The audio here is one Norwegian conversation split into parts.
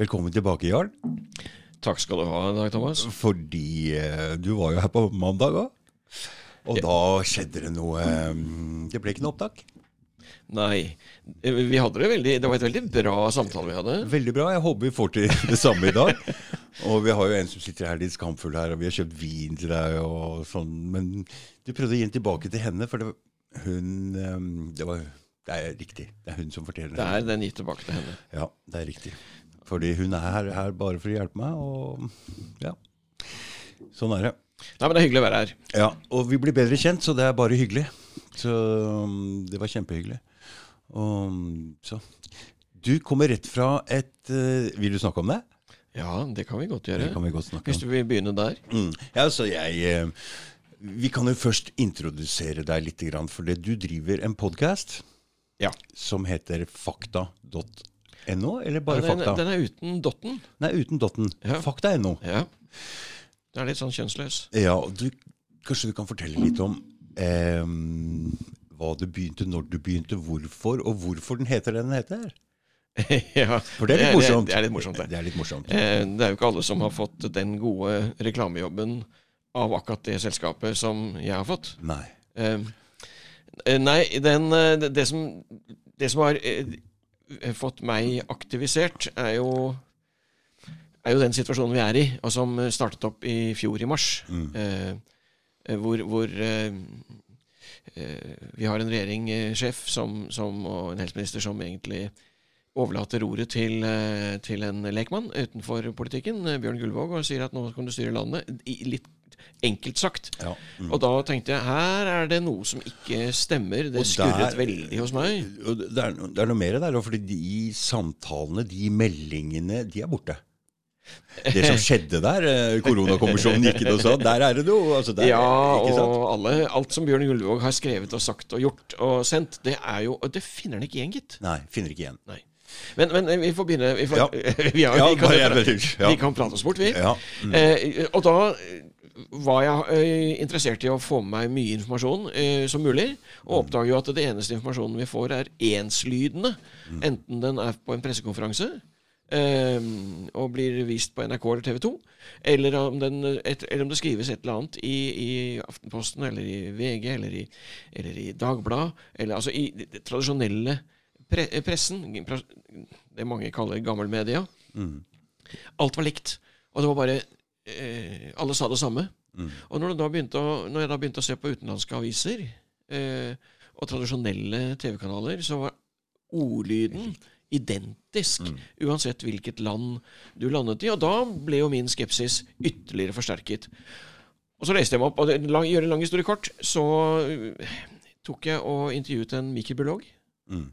Velkommen tilbake, Jarl. Takk skal du ha, Dag Thomas. Fordi eh, du var jo her på mandag òg. Og da skjedde det noe eh, Det ble ikke noe opptak. Nei, eh, vi hadde det veldig Det var et veldig bra samtale vi hadde. Veldig bra. Jeg håper vi får til det samme i dag. Og vi har jo en som sitter her litt skamfull her, og vi har kjøpt vin til deg og sånn. Men du prøvde å gi den tilbake til henne, for det, var- hun Det var Det er riktig. Det er hun som forteller. det. Det er den gitt tilbake til henne. Ja, det er riktig. Fordi hun er her, her bare for å hjelpe meg, og ja. Sånn er det. Nei, men det er hyggelig å være her. Ja, og vi blir bedre kjent, så det er bare hyggelig. Så um, det var kjempehyggelig. Og, um, så Du kommer rett fra et uh, Vil du snakke om det? Ja, det kan vi godt gjøre. Det kan vi godt snakke Hvis du vil begynne der. Mm. Ja, så jeg uh, Vi kan jo først introdusere deg litt, for det du driver en podkast Ja. som heter fakta.no, eller bare den, fakta? den er uten dotten. Nei, uten dotten. Ja. Fakta.no. Ja. Det er litt sånn kjønnsløs. Ja, du, Kanskje du kan fortelle litt om eh, hva du begynte, når du begynte, hvorfor, og hvorfor den heter det den heter? ja, For det er litt morsomt. Det, er litt morsomt, det. Det er litt morsomt. Eh, Det er jo ikke alle som har fått den gode reklamejobben av akkurat det selskapet som jeg har fått. Nei. Eh, eh, Nei, den, eh, det, det, som, det som har eh, fått meg aktivisert, er jo, er jo den situasjonen vi er i, og som startet opp i fjor i mars. Mm. Eh, eh, hvor hvor eh, eh, vi har en regjeringssjef som, som, og en helseminister som egentlig overlater roret til, eh, til en lekmann utenfor politikken, eh, Bjørn Gullvåg, og sier at nå kan du styre landet. I, litt enkelt sagt. Ja. Mm. Og da tenkte jeg her er det noe som ikke stemmer. Det Og skurret der- veldig hos meg. Det er, det er noe mer der, òg, fordi de samtalene, de meldingene, de er borte. Det som skjedde der, eh, koronakommisjonen gikk inn og sa, der er det noe. Altså der, Ja, og alle, alt som Bjørn Gullvåg har skrevet og sagt og gjort og sendt, det er jo Det finner han ikke igjen, gitt. Nei, finner ikke igjen. Nei. Men, men vi får begynne. Vi, får, Ja. vi, har, vi, kan, ja. vi kan prate oss bort, vi. Ja. Mm. Eh, og da eh, var jeg eh, interessert i å få med meg mye informasjon eh, som mulig, og oppdager jo at det eneste informasjonen vi får, er enslydende. Enten den er på en pressekonferanse eh, og blir vist på NRK eller TV 2, eller om, den, et, eller om det skrives et eller annet i, i Aftenposten eller i VG eller i, eller i Dagbladet, eller altså i det tradisjonelle pre pressen, det mange kaller gammelmedia. Mm. Alt var likt. Og det var bare eh, Alle sa det samme. Mm. Og når, da å, når jeg da begynte å se på utenlandske aviser eh, og tradisjonelle TV-kanaler, så var ordlyden identisk, Mm. uansett hvilket land du landet i. Og da ble jo min skepsis ytterligere forsterket. Og så leste jeg meg opp, og det, lang, gjøre en lang historie kort, så eh, tok jeg og intervjuet en mikrobiolog Mm.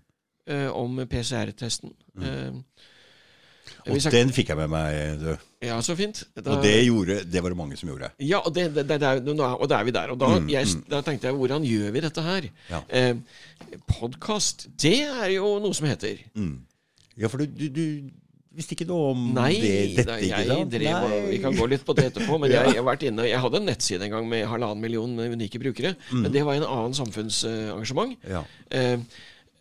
eh, om PCR-testen. Eh, Og jeg... den fikk jeg med meg. Du. ja, så fint. Da- Og det, gjorde, det var det mange som gjorde. Ja, og, det, det, er- og da er vi der. Og da, Mm, jeg, mm. da tenkte jeg, hvordan gjør vi dette her? Ja. Eh, Podkast, det er jo noe som heter. Mm. Ja, for du, du, du visste ikke noe om Nei, det, dette, Nei, jeg drev og Nei. Vi kan gå litt på det etterpå, men Ja. jeg, jeg har vært inne Jeg hadde en nettside en gang med halvannen million unike brukere, Mm. men det var en annen samfunnsarrangement. Ja. Eh,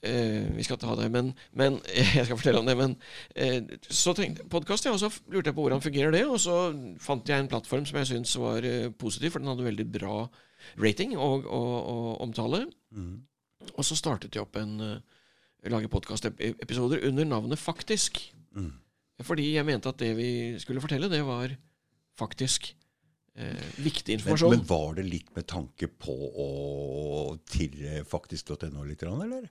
eh, vi skal ta det, men, men Jeg skal fortelle om det. Men uh, så tenkte podkast, ja, og så lurte jeg på hvordan fungerer det. Og så fant jeg en plattform som jeg syntes var uh, positiv, for den hadde veldig bra rating og, og, og omtale. Mm. Og så startet jeg opp en uh, lage podkastepisoder under navnet Faktisk. Mm. Fordi jeg mente at det vi skulle fortelle, det var faktisk viktig informasjon. men var det litt med tanke på å eh, faktisk.no litt, eller?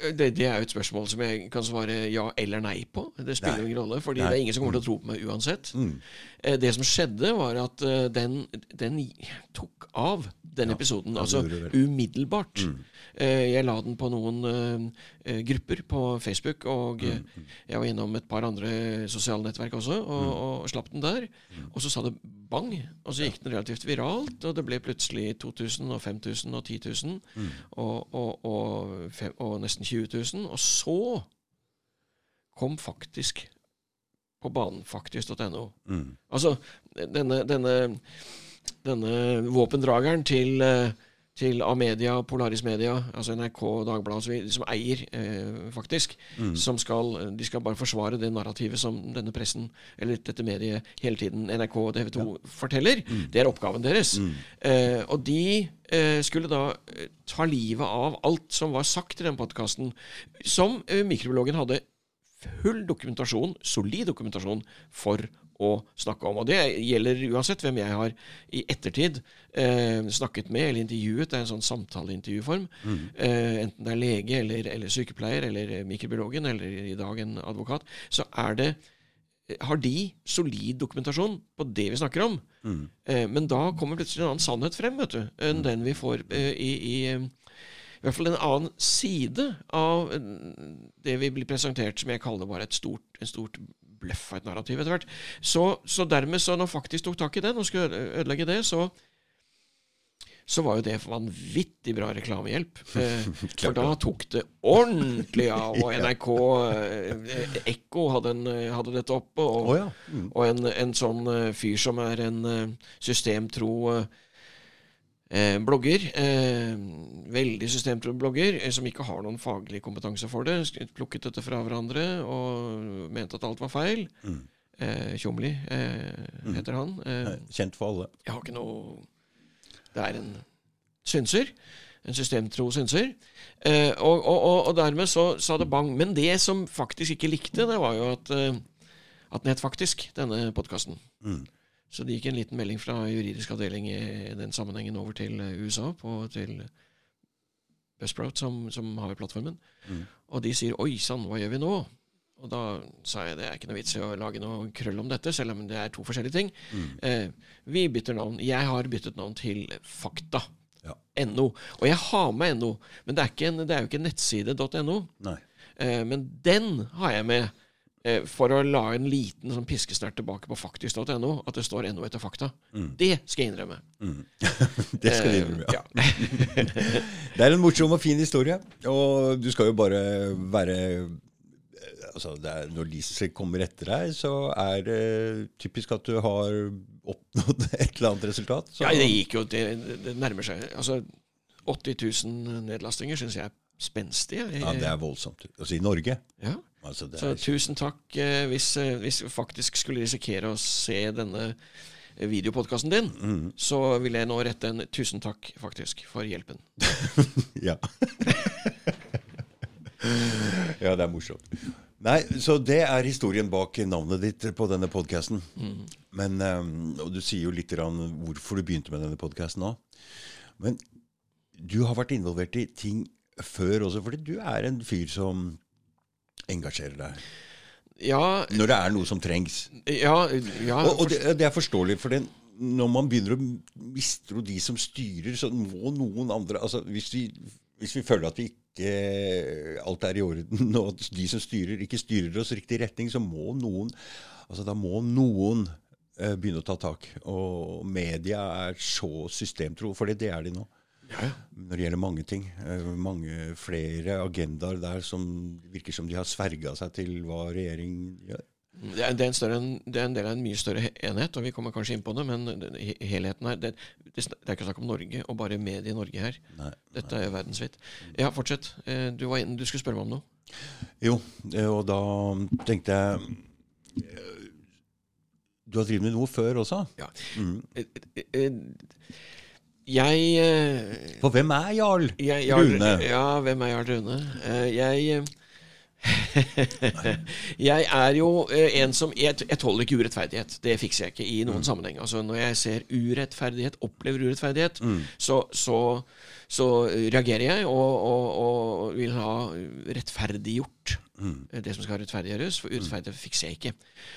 Eh, Det, det er jo et spørsmål som jeg kan svare ja eller nei på. Det spiller Nei. ingen rolle, fordi Nei. det er ingen som kommer til å tro på meg uansett. Mm. Eh, Det som skjedde, var at eh, den, den tok av, den Ja, episoden. altså umiddelbart. Mm. Jeg la den på noen grupper på Facebook, og eh, Mm. jeg var innom et par andre sosiale nettverk også, og, og slapp den der. Mm. Og så sa det bang, og så gikk den relativt viralt, og det ble plutselig 2000 og 5000 og 10 000, Mm. og, og, og, og nesten 20 000. Og så kom faktisk på banen faktisk.no. Mm. Altså, denne, denne, denne våpendrageren til, eh, til Amedia, Polaris Media, altså NRK, Dagbladet osv., som eier, eh, faktisk. Som skal, de skal bare forsvare det narrativet som denne pressen, eller dette mediet, hele tiden, NRK og TV 2, forteller. Det er oppgaven deres. Eh, og de eh, skulle da eh, ta livet av alt som var sagt i den podkasten, som eh, mikrobiologen hadde full dokumentasjon, solid dokumentasjon, for å snakke om. Og det gjelder uansett hvem jeg har i ettertid eh, snakket med eller intervjuet. Det er en sånn samtaleintervjuform. Eh, enten det er lege eller, eller sykepleier eller mikrobiologen eller i dag en advokat. Så er det har de solid dokumentasjon på det vi snakker om. Eh, men da kommer plutselig en annen sannhet frem vet du, enn den vi får eh, i, i eh, i hvert fall en annen side av eh, det vi blir presentert som jeg kaller bare et stort, en stort bløff av et narrativ etter hvert. Så, så dermed, så når faktisk tok tak i den og skulle øde- ødelegge det, så så var jo det vanvittig bra reklamehjelp. Eh, for da tok det ordentlig av. Og NRK eh, Ekko hadde, en, eh, hadde dette oppe. Og, ja. Mm. og en, en sånn eh, fyr som er en eh, systemtro eh, eh, blogger, eh, veldig systemtro blogger, eh, som ikke har noen faglig kompetanse for det, plukket dette fra hverandre og mente at alt var feil. Eh, Tjomli eh, heter han. Eh, Kjent for alle. jeg har ikke noe Det er en synser. En systemtro synser. Eh, og, og, og, dermed så sa det bang. Men det som faktisk ikke likte, det var jo at, eh, at den het faktisk, denne podkasten. Så det gikk en liten melding fra juridisk avdeling i den sammenhengen over til eh, USA, på, til Buzzsprout, som, som har plattformen. Og de sier 'oi sann, hva gjør vi nå?' Og da sa jeg det er ikke noe vits i å lage noe krøll om dette, selv om det er to forskjellige ting. Eh, vi bytter navn. Jeg har byttet navn til Fakta. Ja. NO. Og jeg har med NO, men det er, ikke en, det er jo ikke nettside.no. Eh, men den har jeg med for å la en liten sånn piskesnert tilbake på faktisk.no, at det står NO etter fakta. Det skal jeg innrømme. Det skal du Eh, innrømme. Ja. Det er en morsom og fin historie, og du skal jo bare være altså det er, Når de kommer etter deg, så er det typisk at du har oppnådd et eller annet resultat. Så, ja, det gikk jo Det, det nærmer seg. Altså 80 000 nedlastinger syns jeg er spenstig. jeg. ja, det er voldsomt. Altså i Norge. Ja. Altså, det Så er, tusen takk eh, hvis, eh, hvis vi faktisk skulle risikere å se denne eh, videopodkasten din, Mm. så vil jeg nå rette en tusen takk faktisk for hjelpen. ja. ja, det er morsomt. Nei, så det er historien bak navnet ditt på denne podkasten. Men, um, Og du sier jo litt hvorfor du begynte med denne podkasten nå. Men du har vært involvert i ting før også, fordi du er en fyr som engasjerer deg. Ja, Når det er noe som trengs. ja, ja Og, og det, det er forståelig, for den, når man begynner å mistro de som styrer, så må noen andre altså Hvis vi, hvis vi føler at vi ikke alt er i orden, og at de som styrer, ikke styrer oss i riktig retning, så må noen altså Da må noen eh, begynne å ta tak. Og media er så systemtro, for det er de nå. Når det gjelder mange ting. Eh, mange flere agendaer der som virker som de har sverga seg til hva regjeringen gjør. det er, en større, det er en del av en mye større enhet, og vi kommer kanskje inn på det, men helheten her det, det, er ikke snakk om Norge og bare mediet i Norge her. Nei. Dette er verdensvidt. Ja, fortsett. Eh, Du, var inne, du skulle spørre meg om noe. Jo, eh, og da tenkte jeg Du har drevet med noe før også? Ja. Eh, Jeg eh, For hvem er Jarl Jeg, Jarl, Rune? Ja, hvem er Jarl Rune? Eh, jeg Jeg er jo eh, en som jeg, jeg tåler ikke urettferdighet. Det fikser jeg ikke i noen sammenheng. Altså Når jeg ser urettferdighet, opplever urettferdighet, så, så, så reagerer jeg og, og, og vil ha rettferdiggjort mm. det som skal rettferdiggjøres. For urettferdighet fikser jeg ikke.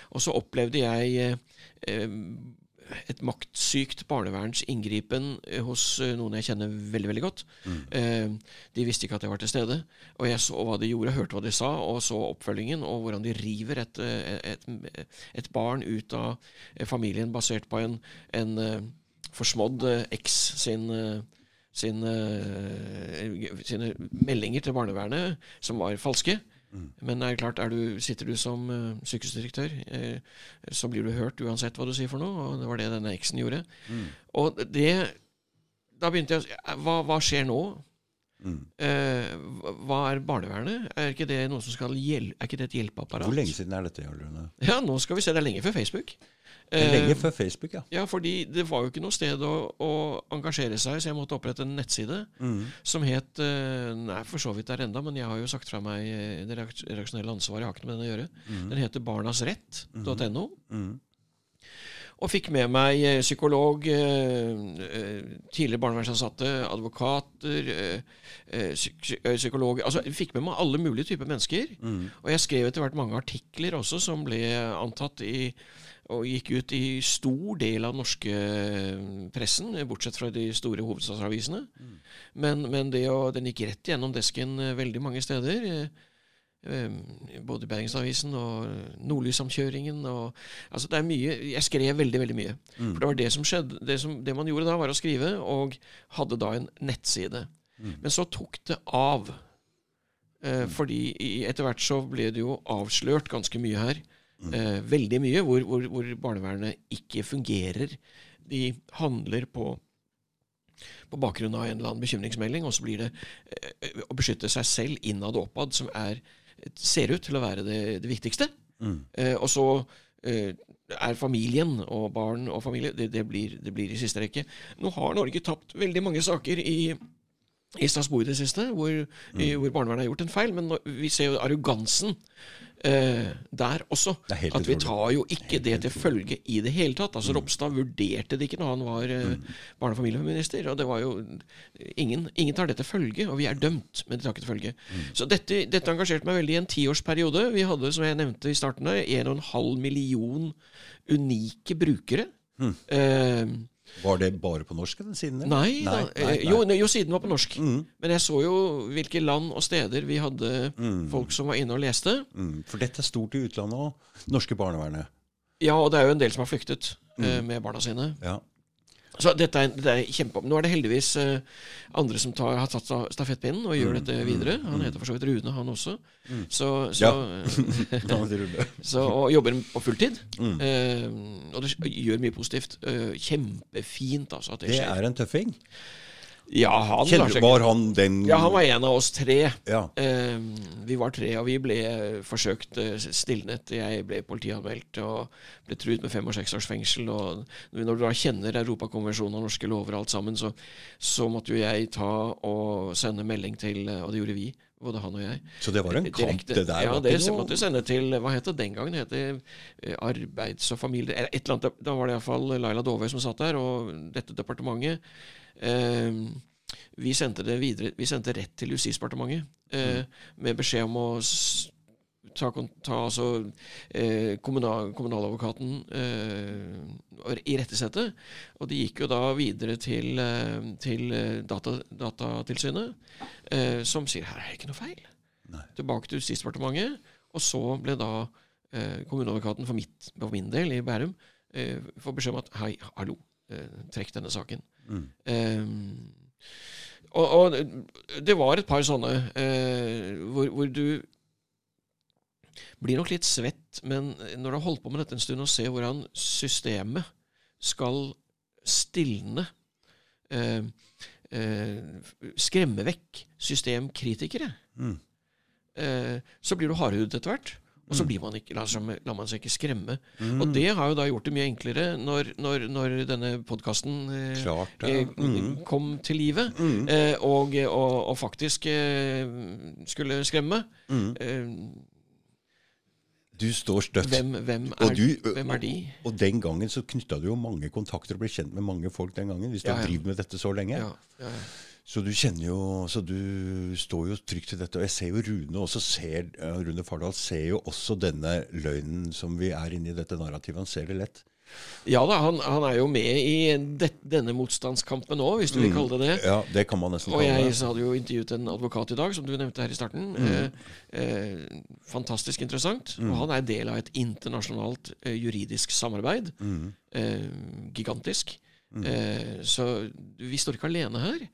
Og så opplevde jeg eh, eh, et maktsykt barneverns inngripen eh, hos eh, noen jeg kjenner veldig veldig godt. Mm. de visste ikke at jeg var til stede. Og jeg så hva de gjorde, hørte hva de sa, og så oppfølgingen, og hvordan de river et, eh, et, et barn ut av eh, familien basert på en, en eh, forsmådd eh, eks sin sine, eh, sine meldinger til barnevernet som var falske. Men er det klart, er du, sitter du som uh, sykehusdirektør, uh, så blir du hørt uansett hva du sier for noe, og det var det denne eksen gjorde. Og det da begynte jeg å si hva, hva skjer nå? Mm. hva- hva er barnevernet? Er ikke det noe som skal hjelpe, er ikke det et hjelpeapparat? Hvor lenge siden er dette, Jarl Ja, nå skal vi se. Det er lenge før Facebook. Er Eh, Lenge før Facebook, ja. Ja, fordi det var jo ikke noe sted å, å engasjere seg, så jeg måtte opprette en nettside som het eh, Nei, for så vidt der enda, men jeg har jo sagt fra meg eh, det reaksjonelle redaksjonelle ansvaret. Jeg har ikke noe med den å gjøre. Den heter barnasrett.no. Og fikk med meg psykolog, tidligere barnevernsansatte, advokater, psyk psykologer Altså jeg fikk med meg alle mulige typer mennesker. Og jeg skrev etter hvert mange artikler også som ble antatt i og gikk ut i stor del av den norske eh, pressen, bortsett fra de store hovedstadsavisene. Men, men det å, den gikk rett gjennom desken eh, veldig mange steder. eh, Både Bergensavisen og Nordlyssamkjøringen og Altså, det er mye Jeg skrev veldig, veldig mye. For det var det som skjedde. Det, som, det man gjorde da, var å skrive, og hadde da en nettside. Men så tok det av. Eh, fordi i- etter hvert så ble det jo avslørt ganske mye her. Eh, veldig mye hvor, hvor, hvor barnevernet ikke fungerer. De handler på på bakgrunn av en eller annen bekymringsmelding, og så blir det eh, å beskytte seg selv innad og oppad som er, ser ut til å være det, det viktigste. Eh, og så eh, er familien og barn og familie det, det, blir, det blir i siste rekke. Nå har Norge tapt veldig mange saker i i Strasbourg i det siste, hvor, i, hvor barnevernet har gjort en feil. Men vi ser jo arrogansen eh, der også. At utrolig. Vi tar jo ikke det til følge i det hele tatt. Altså Ropstad vurderte det ikke når han var eh, barne- og familieminister. Og det var jo ingen, ingen tar det til følge, og vi er dømt, men de tar ikke til følge. Så dette, dette engasjerte meg veldig i en tiårsperiode. Vi hadde, som jeg nevnte i starten, her, 1,5 million unike brukere. Eh, Var det bare på norsk, den siden? eller? Nei, da, nei, nei. Jo, jo, siden var på norsk. Men jeg så jo hvilke land og steder vi hadde folk som var inne og leste. Mm, for dette er stort i utlandet òg. Norske barnevernet. Ja, og det er jo en del som har flyktet eh, med barna sine. Ja. Så dette er, dette er kjempe... Nå er det heldigvis eh, andre som tar, har tatt stafettpinnen og gjør dette videre. Han heter for så vidt Rune, han også. Så, så, Ja, så, og jobber på fulltid. Mm. Eh, og det gjør mye positivt. Eh, kjempefint, altså, at det skjer. Det er en tøffing. Ja, han Kjenner, var han den Ja, han var en av oss tre. Ja. Eh, vi var tre, og vi ble forsøkt eh, stilnet. Jeg ble politianmeldt og ble truet med fem og seks års fengsel. Og når du da kjenner Europakonvensjonen og norske lover og alt sammen, så, så måtte jo jeg ta og sende melding til eh, Og det gjorde vi, både han og jeg. Så det var en kamp, det der? Ja, det noe- måtte jeg sende til Hva het det den gangen? Det het eh, Arbeids- og familie... Eller et eller annet. Da var det iallfall Laila Dove som satt der, og dette departementet. Eh, vi sendte det videre Vi sendte rett til Justisdepartementet eh, med beskjed om å ta, ta altså eh, kommunal, kommunaladvokaten eh, irettesette. Og de gikk jo da videre til, eh, til eh, data, Datatilsynet, eh, som sier her er det ikke noe feil. Nei. Tilbake til Justisdepartementet. Og så ble da eh, kommuneadvokaten for, mitt, for min del i Bærum eh, får beskjed om at hei, hallo, eh, trekk denne saken. Eh, og, og det var et par sånne eh, hvor, hvor du blir nok litt svett, men når du har holdt på med dette en stund og ser hvordan systemet skal stilne eh, eh, Skremme vekk systemkritikere, eh, så blir du hardhudet etter hvert. Og så blir man ikke, lar, lar man seg ikke skremme. Og det har jo da gjort det mye enklere når, når, når denne podkasten eh, eh, kom til live, eh, og, og, og faktisk eh, skulle skremme. Du står støtt. hvem, hvem, Og er, du- hvem er de? Og den gangen så knytta du jo mange kontakter og ble kjent med mange folk den gangen. Hvis du har ja. drevet med dette så lenge. Ja, ja. Så du kjenner jo Så du står jo trygt til dette. Og jeg ser jo Rune også ser Rune Fardal ser jo også denne løgnen som vi er inne i dette narrativet. Han ser det lett. Ja da, han, han er jo med i det, denne motstandskampen òg, hvis du vil kalle det det. Ja, det kan man nesten Og kalle det. det. jeg hadde jo intervjuet en advokat i dag, som du nevnte her i starten. Eh, eh, fantastisk interessant. Og han er del av et internasjonalt eh, juridisk samarbeid. Eh, gigantisk. Eh, så vi står ikke alene her.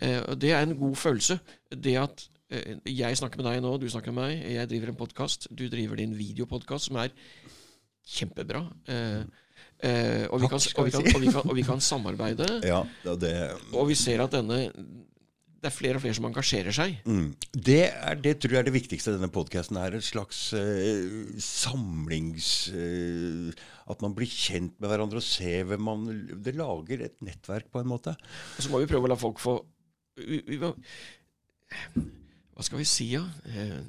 Eh, og det er en god følelse. Det at jeg snakker med deg nå, du snakker med meg, jeg driver en podkast, du driver din videopodkast, som er kjempebra. Eh, Eh, og, vi kan, samarbeide. Ja, det, Og vi ser at denne Det er flere og flere som engasjerer seg. mm. det, er, det tror jeg er det viktigste denne podkasten. er et slags uh, samlings... Uh, at man blir kjent med hverandre og ser hvem man Det lager et nettverk, på en måte. Og så må vi prøve å la folk få vi, vi, Hva skal vi si, ja? Uh,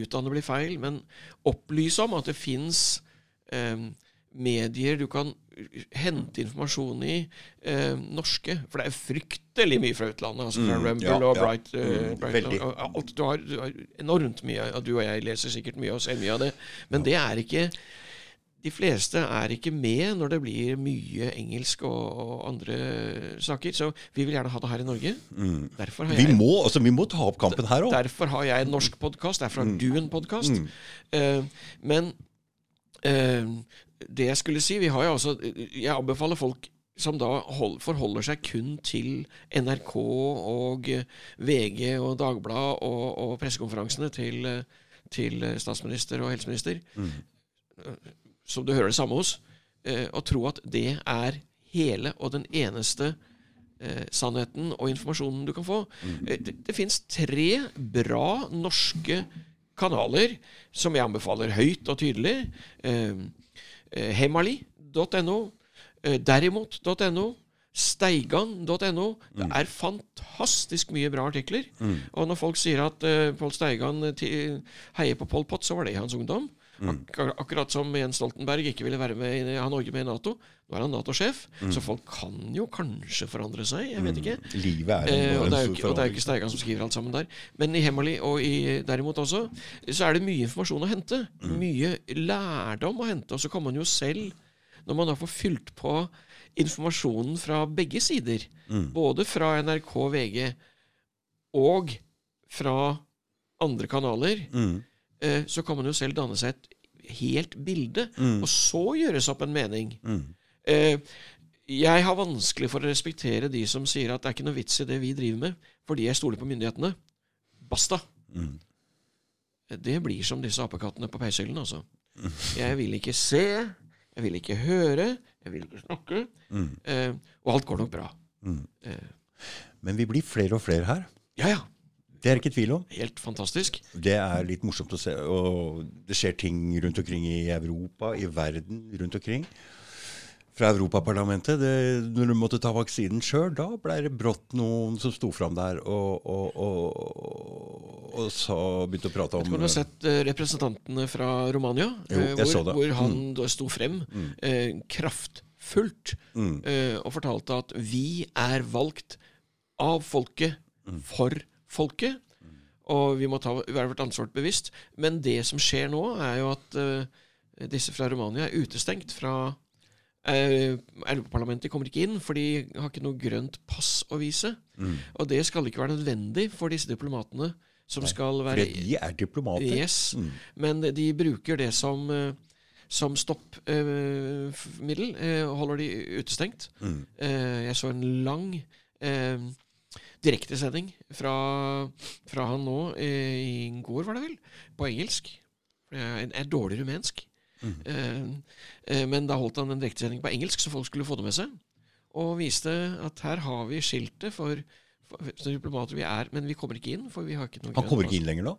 Utdanne blir feil, men opplyse om at det fins eh, medier du kan hente informasjon i, eh, norske. For det er fryktelig mye fra utlandet. Altså fra Mm, Rumble ja, og. Bright, ja. Mm, Bright og, alt. Du har, du har enormt mye. Du og jeg leser sikkert mye og ser mye av det. Men det er ikke de fleste er ikke med når det blir mye engelsk og, og andre saker. Så vi vil gjerne ha det her i Norge. Derfor, har Mm. Vi jeg, må, altså, vi må ta opp kampen her òg. derfor har jeg en norsk podkast. Derfor Mm. har du en podkast. men eh, det jeg skulle si Vi har jo altså Jeg anbefaler folk som da hold, forholder seg kun til NRK og eh, VG og Dagbladet og, og pressekonferansene til, eh, til eh, statsminister og helseminister, mm. som du hører det samme hos, eh, og tro at det er hele og den eneste eh, sannheten og informasjonen du kan få. Eh, det det fins tre bra norske kanaler som jeg anbefaler høyt og tydelig. Eh, eh, Hemali.no, eh, derimot.no, Steigan.no. Det er fantastisk mye bra artikler. Og når folk sier at uh, Pål Steigan eh, heier på Pol Pot, så var det i hans ungdom. Ak akkurat som Jens Stoltenberg ikke ville være med i, ha Norge med i Nato. Nå er han Nato-sjef, så folk kan jo kanskje forandre seg. Jeg vet ikke. Livet er Eh, og, det er jo ikke, og det er jo ikke Steigan som skriver alt sammen der. Men i Hemmelig og i, derimot også, så er det mye informasjon å hente. Mye lærdom å hente. Og så kan man jo selv, når man da får fylt på informasjonen fra begge sider, både fra NRK, VG og fra andre kanaler, eh, så kan man jo selv danne seg et helt bilde, og så gjøres opp en mening. Eh, jeg har vanskelig for å respektere de som sier at det er ikke noe vits i det vi driver med, fordi jeg stoler på myndighetene. Basta. Det blir som disse apekattene på peishyllen, altså. Jeg vil ikke se, jeg vil ikke høre, jeg vil ikke snakke. Eh, og alt går nok bra. Men vi blir flere og flere her. Ja, ja. Det er ikke tvil om. Helt fantastisk. Det er litt morsomt å se. Og det skjer ting rundt omkring i Europa, i verden rundt omkring. Fra Europaparlamentet. Det, når du måtte ta vaksinen sjøl, da ble det brått noen som sto fram der og, og, og, og så begynte å prate om du om du har sett eh, representantene fra Romania? Jo, eh, hvor. Mm. hvor han mm. sto frem eh, kraftfullt eh, og fortalte at vi er valgt av folket Mm. for folket. Og vi må ta, være vårt ansvar bevisst. Men det som skjer nå, er jo at uh, disse fra Romania er utestengt fra uh, Europaparlamentet kommer ikke inn, for de har ikke noe grønt pass å vise. Mm. Og det skal ikke være nødvendig for disse diplomatene som skal være For de er diplomater. Yes, men de bruker det som uh, som stoppmiddel holder de utestengt. Eh, jeg så en lang direktesending fra, fra han nå eh, i går, var det vel, på engelsk. Jeg er, er dårlig rumensk. Mm. eh, men da holdt han en direktesending på engelsk, så folk skulle få det med seg. Og viste at her har vi skiltet for, for, for diplomater vi er, men vi kommer ikke inn. for vi har ikke noe Han kommer ikke inn lenger nå?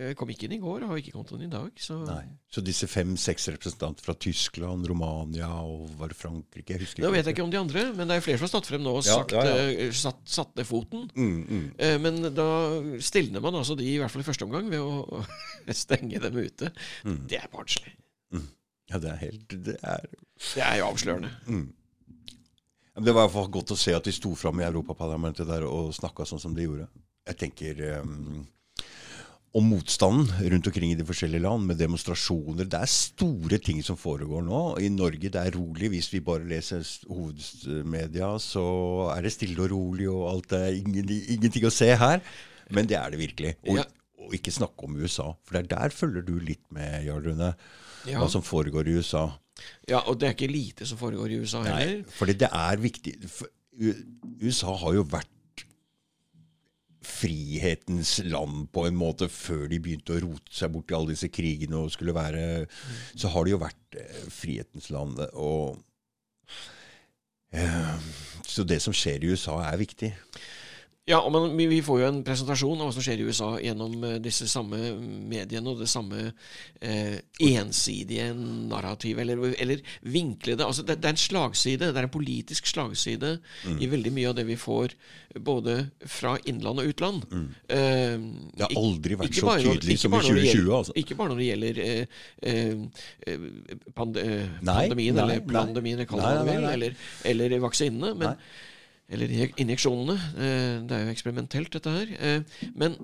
Jeg kom ikke inn i går, og har ikke kommet inn i dag. Så Nei. Så disse fem-seks representanter fra Tyskland, Romania og var Frankrike jeg husker Nå vet jeg ikke om de andre, men det er flere som har stått frem nå og Ja, sagt, ja, ja. eh, Satt, satt ned foten. Mm, mm. Eh, Men da stilner man altså de, i hvert fall i første omgang, ved å stenge dem ute. Mm. Det er barnslig. Ja, det er helt Det er Det er jo avslørende. Men Det var i hvert fall godt å se at de sto fram i Europaparlamentet der og snakka sånn som de gjorde. Jeg tenker um, om motstanden rundt omkring i de forskjellige land, med demonstrasjoner. Det er store ting som foregår nå. I Norge det er rolig. Hvis vi bare leser hovedmedia, så er det stille og rolig, og alt er ingen, ingenting å se her. Men det er det virkelig. Og, Ja. og ikke snakke om USA. For det er der følger du litt med, Jarl Rune. Ja. Hva som foregår i USA. Ja, Og det er ikke lite som foregår i USA heller. Nei, fordi det er viktig. USA har jo vært frihetens land på en måte før de begynte å rote seg bort i alle disse krigene og skulle være Så har det jo vært eh, frihetens land. Og Eh, Så det som skjer i USA, er viktig. Ja, men vi- får jo en presentasjon av hva som skjer i USA gjennom eh, disse samme mediene og det samme eh, ensidige narrativet, eller, eller vinklede altså det, det er en slagside, det er en politisk slagside i veldig mye av det vi får både fra innland og utland. Eh, Det har aldri vært så tydelig som i bare når det 2020, gjelder- altså. Ikke bare når det gjelder eh, eh, eh, pand eh, Nei, pandemien, nei, eller pandemien, Nei, eller, eller vaksinene. Men. Eller injeksjonene. Eh, Det er jo eksperimentelt, dette her. Eh, Men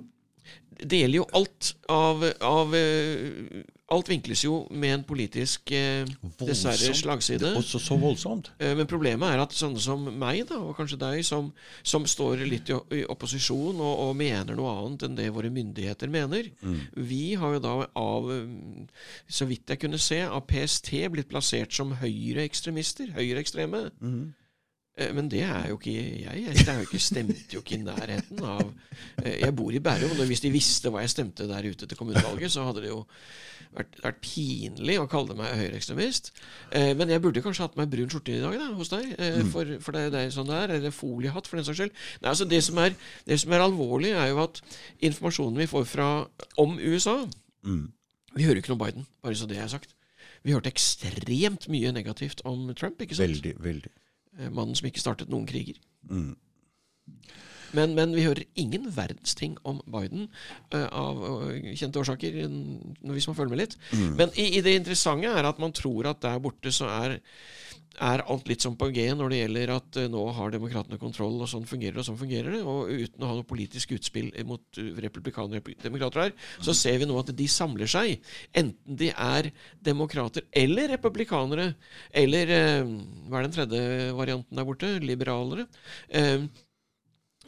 det gjelder jo alt av, av eh, Alt vinkles jo med en politisk dessverre slagside. Også så voldsomt. Men problemet er at sånne som meg, da, og kanskje deg, som, som står litt i, opposisjon og, og mener noe annet enn det våre myndigheter mener Vi har jo da av, mm, så vidt jeg kunne se, av PST blitt plassert som høyreekstremister. Høyreekstreme. Eh, Men det er jo ikke jeg. Jeg er jo ikke, stemte jo ikke i nærheten av eh, Jeg bor i Bærum, og hvis de visste hva jeg stemte der ute til kommunevalget, så hadde det jo vært, vært pinlig å kalle meg høyreekstremist. Eh, Men jeg burde kanskje hatt meg brun skjorte i dag da, hos deg, eh, for, for det, det er sånn det er. Eller foliehatt, for den saks skyld. Nei, altså det som, er, det som er alvorlig, er jo at informasjonen vi får fra om USA Vi hører ikke noe om Biden, bare så det er sagt. Vi hørte ekstremt mye negativt om Trump. ikke sant? Veldig, veldig. Eh, Mannen som ikke startet noen kriger. Mm. Men, men vi hører ingen verdens ting om Biden uh, av uh, kjente årsaker, hvis man følger med litt. Men i, i det interessante er at man tror at der borte så er, er alt litt som på G når det gjelder at eh, nå har demokratene kontroll, og sånn fungerer det, og sånn fungerer det. Og uten å ha noe politisk utspill mot republikanere og demokrater her, så ser vi nå at de samler seg. Enten de er demokrater eller republikanere, eller hva er den tredje varianten der borte? Liberalere. Eh,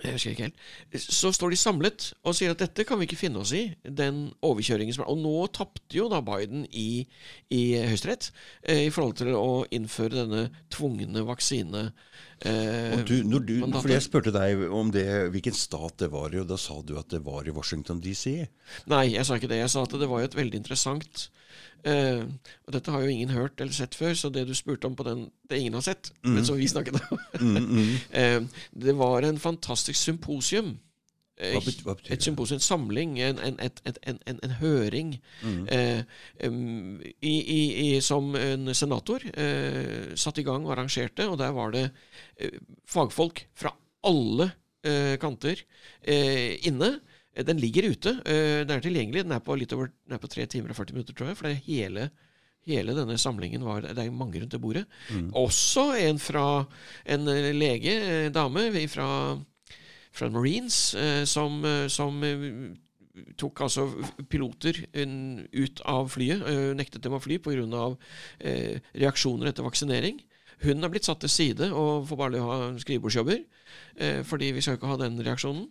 jeg husker ikke helt. Så står de samlet og sier at dette kan vi ikke finne oss i, den overkjøringen som er. Og nå tapte jo da Biden i, i Høyesterett eh, i forhold til å innføre denne tvungne vaksine. Eh, du, når du, fordi Jeg spurte deg om det, hvilken stat det var i, og da sa du at det var i Washington DC. Nei, jeg sa ikke det. Jeg sa at det var jo et veldig interessant eh, Og dette har jo ingen hørt eller sett før, så det du spurte om på den, det ingen har sett, men som vi snakket om. Eh, Det var en fantastisk symposium. Eh, Hva betyr, hva betyr et symposium, en samling, en, en, en, en, en høring eh, em, i, i, i, som en senator eh, satte i gang og arrangerte, og der var det eh, fagfolk fra alle eh, kanter eh, inne. Eh, Den ligger ute. eh, Den er tilgjengelig. Den er på litt over den er på 3 timer og 40 minutter, tror jeg. For det hele, hele denne samlingen var Det er mange rundt det bordet. Også en fra en eh, lege, en dame fra, fra Marines, som, som tok altså piloter ut av flyet, nektet dem å fly pga. Eh, reaksjoner etter vaksinering. Hun er blitt satt til side og får bare ha skrivebordsjobber, fordi vi skal ikke ha den reaksjonen.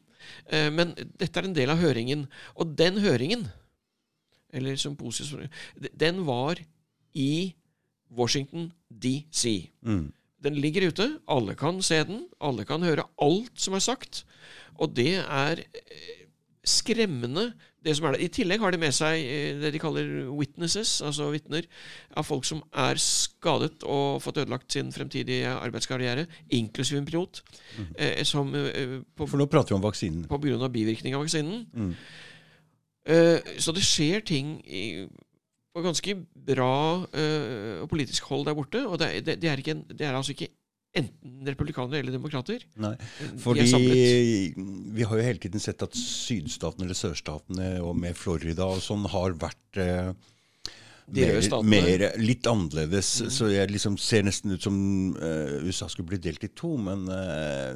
Eh, men dette er en del av høringen. Og den høringen, eller symposium, den var i Washington DC. Den ligger ute. Alle kan se den. Alle kan høre alt som er sagt. Og det er eh, skremmende, det som er der. I tillegg har de med seg eh, det de kaller witnesses, altså vitner, av folk som er skadet og fått ødelagt sin fremtidige arbeidskarriere, inklusiv en pilot, eh, som eh, på, For nå prater vi om vaksinen. på grunn av bivirkning av vaksinen. Eh, så det skjer ting i, på ganske bra og politisk hold der borte. Og det, det, det, er ikke en, det er altså ikke enten republikanere eller demokrater. Nei, er fordi vi har jo hele tiden sett at sydstatene eller sørstatene, og med Florida og sånn, har vært eh, mer, mer, litt annerledes. Så jeg liksom ser nesten ut som eh, USA skulle bli delt i to. Men eh,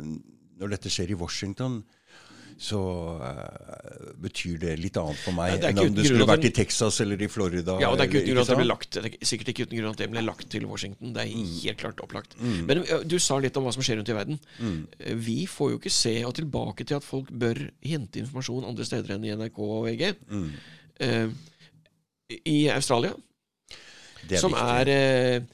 når dette skjer i Washington, så uh, betyr det litt annet for meg Ja, enn om det skulle vært i Texas eller i Florida. Ja, og det er ikke uten grunn at det ble lagt Det er sikkert ikke uten grunn at det ble lagt til Washington. Det er helt klart opplagt. Men du sa litt om hva som skjer rundt i verden. Mm. Vi får jo ikke se og tilbake til at folk bør hente informasjon andre steder enn i NRK og VG. Eh, I Australia, er som viktig. er eh,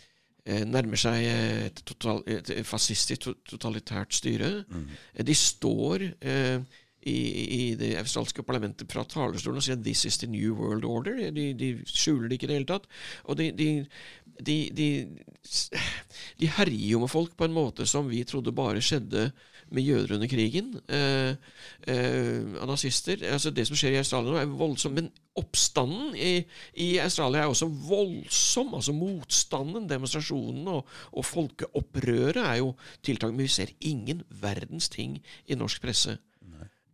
eh, nærmer seg eh, et, total, et fascistisk totalitært styre. Mm. Eh, De står eh, i, i det australske parlamentet fra talerstolen og sier 'this is the new world order'. De, de skjuler det ikke i det hele tatt. Og de, de, de, de herjer jo med folk på en måte som vi trodde bare skjedde med jøder under krigen. Eh, eh, nazister. Altså Det som skjer i Australia nå, er voldsomt. Men oppstanden i, i Australia er også voldsom. Altså Motstanden, demonstrasjonene og, og folkeopprøret er jo tiltak. Men vi ser ingen verdens ting i norsk presse.